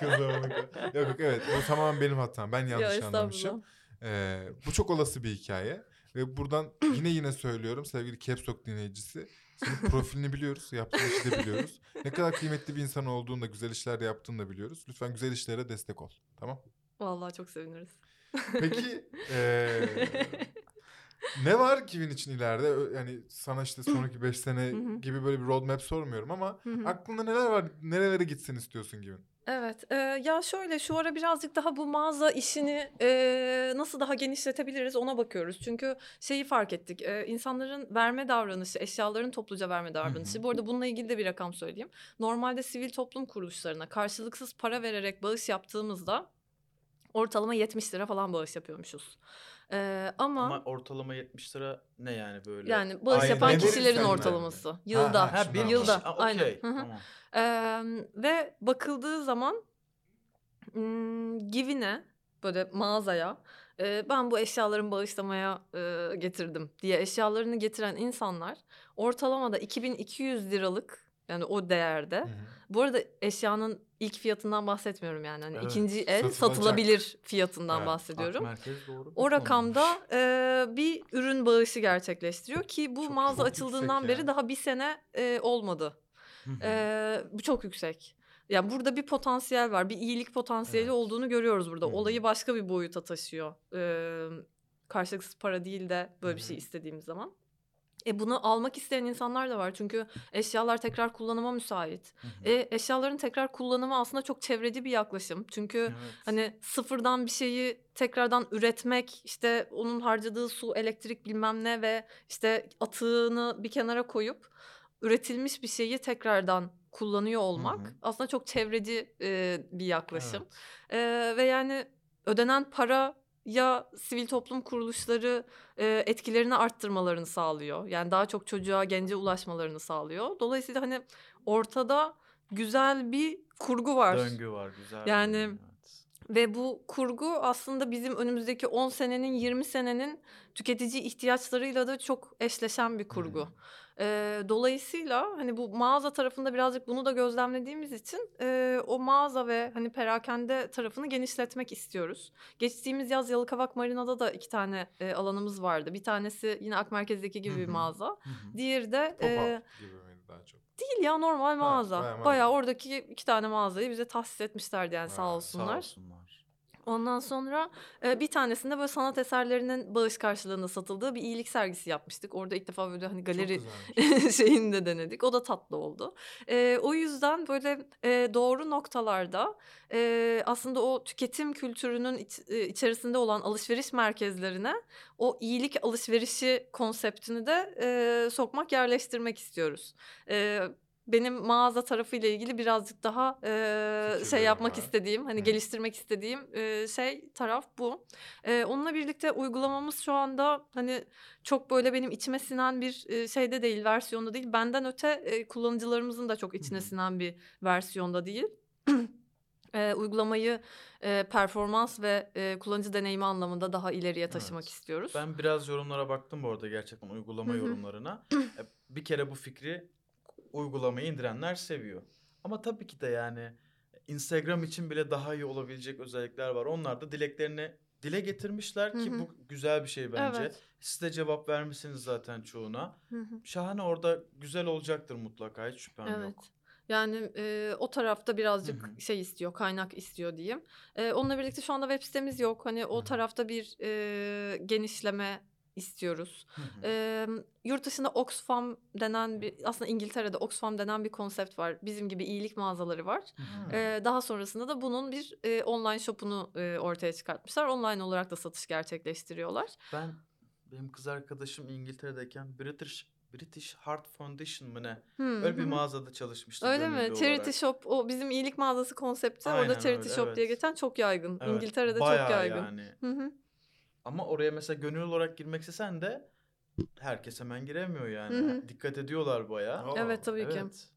Kız zamanı kadar. Yok yok evet bu tamamen benim hatam. Ben ya yanlış anlamışım. estağfurullah. Ee, bu çok olası bir hikaye. Ve buradan yine yine söylüyorum sevgili Caps Lock dinleyicisi. Senin profilini biliyoruz, yaptığın işi de biliyoruz. Ne kadar kıymetli bir insan olduğunu da, güzel işler yaptığını da biliyoruz. Lütfen güzel işlere destek ol. Tamam? Vallahi çok seviniriz. Peki (laughs) eee, ne var Kivin için ileride? Yani sana işte sonraki 5 sene gibi böyle bir roadmap sormuyorum ama aklında neler var? Nerelere gitsin istiyorsun Kivin? Evet. e, ya şöyle şu ara birazcık daha bu mağaza işini e, nasıl daha genişletebiliriz ona bakıyoruz. Çünkü şeyi fark ettik. E, insanların verme davranışı, eşyaların topluca verme davranışı. hı. Bu arada bununla ilgili de bir rakam söyleyeyim. Normalde sivil toplum kuruluşlarına karşılıksız para vererek bağış yaptığımızda ortalama 70 lira falan bağış yapıyormuşuz. E, ama, Ama ortalama 70 lira ne yani böyle? yani bağış Aynen. yapan kişilerin ortalaması. yani. Yılda. Ha, Ha bir yılda. ha, Aynen. Hı hı. Tamam. Eee, ve bakıldığı zaman hmm, Givin'e böyle mağazaya e, ben bu eşyalarımı bağışlamaya e, getirdim diye eşyalarını getiren insanlar ortalamada 2200 liralık yani o değerde. Hı hı. Bu arada eşyanın ilk fiyatından bahsetmiyorum yani. Hani Evet, ikinci el satılacak. satılabilir fiyatından Evet, bahsediyorum. Doğru. O rakamda e, bir ürün bağışı gerçekleştiriyor ki bu Çok- mağaza açıldığından beri yani. daha bir sene e, olmadı. Ee, bu çok yüksek. Yani burada bir potansiyel var. Bir iyilik potansiyeli Evet. olduğunu görüyoruz burada. Hı. Olayı başka bir boyuta taşıyor. Ee, karşılıksız para değil de böyle bir Hı şey hı. istediğimiz zaman. E bunu almak isteyen insanlar da var. Çünkü eşyalar tekrar kullanıma müsait. E eşyaların tekrar kullanımı aslında çok çevreci bir yaklaşım. Çünkü Hani sıfırdan bir şeyi tekrardan üretmek, işte onun harcadığı su, elektrik bilmem ne ve işte atığını bir kenara koyup üretilmiş bir şeyi tekrardan kullanıyor olmak hı. aslında çok çevreci e, bir yaklaşım. E, ve yani ödenen para ya sivil toplum kuruluşları e, etkilerini arttırmalarını sağlıyor. Yani daha çok çocuğa, gence ulaşmalarını sağlıyor. Dolayısıyla hani ortada güzel bir kurgu var. Döngü var güzel. Yani-. Ve bu kurgu aslında bizim önümüzdeki 10 senenin 20 senenin tüketici ihtiyaçlarıyla da çok eşleşen bir kurgu. Hı. Ee, dolayısıyla hani bu mağaza tarafında birazcık bunu da gözlemlediğimiz için e, o mağaza ve hani perakende tarafını genişletmek istiyoruz. Geçtiğimiz yaz Yalıkavak Marina'da da iki tane e, alanımız vardı. Bir tanesi yine Akmerkez'deki gibi Hı bir mağaza. Diğeri de Pop-up e, gibi miydi daha çok? Değil ya normal mağaza. bayağı Bayağı, oradaki iki tane mağazayı bize tahsis etmişlerdi yani Vay, sağ olsunlar. Sağ olsunlar. Ondan sonra e, bir tanesinde böyle sanat eserlerinin bağış karşılığında satıldığı bir iyilik sergisi yapmıştık. Orada ilk defa böyle hani galeri Çok güzelmiş. (laughs) şeyini de denedik. O da tatlı oldu. E, o yüzden böyle e, doğru noktalarda e, aslında o tüketim kültürünün iç- e, içerisinde olan alışveriş merkezlerine o iyilik alışverişi konseptini de e, sokmak, yerleştirmek istiyoruz. E, benim mağaza tarafıyla ilgili birazcık daha e, şey yapmak var. istediğim, hani Hı. geliştirmek istediğim e, şey taraf bu. E, onunla birlikte uygulamamız şu anda hani çok böyle benim içime sinen bir e, şeyde değil, versiyonda değil. Benden öte e, kullanıcılarımızın da çok içine Hı sinen bir versiyonda değil. (clears throat) e, uygulamayı e, performans ve e, kullanıcı deneyimi anlamında daha ileriye taşımak Evet. istiyoruz. Ben biraz yorumlara baktım bu arada gerçekten uygulama Hı hı. yorumlarına. (clears throat) E, bir kere bu fikri uygulamayı indirenler seviyor. Ama tabii ki de yani Instagram için bile daha iyi olabilecek özellikler var. Onlar da dileklerini dile getirmişler ki Hı hı. bu güzel bir şey bence. Evet. Siz de cevap vermişsiniz zaten çoğuna. Hı hı. Şahane orada güzel olacaktır mutlaka hiç şüphem Evet. yok. Yani e, o tarafta birazcık Hı hı. şey istiyor, kaynak istiyor diyeyim. E, onunla birlikte şu anda web sitemiz yok. Hani o Hı hı. tarafta bir e, genişleme istiyoruz. Ee, yurt dışında Oxfam denen bir aslında İngiltere'de Oxfam denen bir konsept var. Bizim gibi iyilik mağazaları var. Ee, daha sonrasında da bunun bir e, online shop'unu e, ortaya çıkartmışlar. Online olarak da satış gerçekleştiriyorlar. Ben benim kız arkadaşım İngiltere'deyken British British Heart Foundation mı ne? Hmm, Öyle bir mağazada çalışmıştı. Öyle mi? gönüllü Charity olarak. shop o bizim iyilik mağazası konsepti Aynen orada charity öyle, shop diye evet. geçen çok yaygın. Evet, İngiltere'de çok yaygın. Yani. Hı hı. Ama oraya mesela gönüllü olarak girmek istesen de herkes hemen giremiyor yani. Hı hı. Dikkat ediyorlar bayağı. Aa, Evet tabii ki. Evet.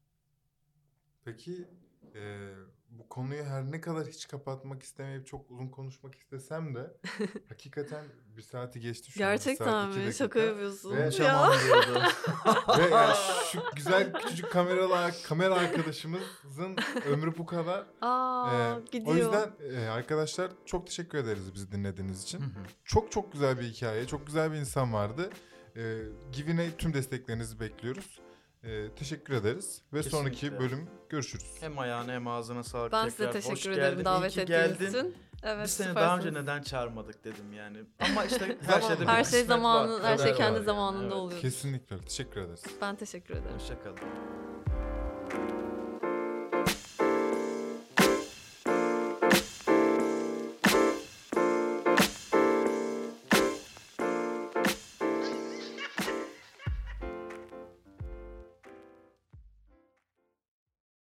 Peki e, bu konuyu her ne kadar hiç kapatmak istemeyip çok uzun konuşmak istesem de (laughs) hakikaten bir saati geçti şu an. Gerçekten saat, iki mi? dakika. Şaka yapıyorsun. Ve ya. (laughs) Ve yani şu güzel küçücük kameralı kamera arkadaşımızın ömrü bu kadar. Aa, Ee, gidiyor. o yüzden e, arkadaşlar çok teşekkür ederiz bizi dinlediğiniz için. Hı hı. çok çok güzel bir hikaye, çok güzel bir insan vardı. Ee, Givin'e tüm desteklerinizi bekliyoruz. Ee, teşekkür ederiz ve sonraki Kesinlikle. bölüm görüşürüz. hem ayağına hem ağzına sağlık ben size Hoş teşekkür geldin. ederim davet ettiğiniz geldin. için. Evet, Biz seni daha önce neden çağırmadık dedim yani. Ama işte (laughs) her şeyde Her şey kısmet var, zamanı, her şey kendi yani. zamanında Evet. oluyor. Kesinlikle. Teşekkür ederiz. Ben teşekkür ederim. Hoşça kalın.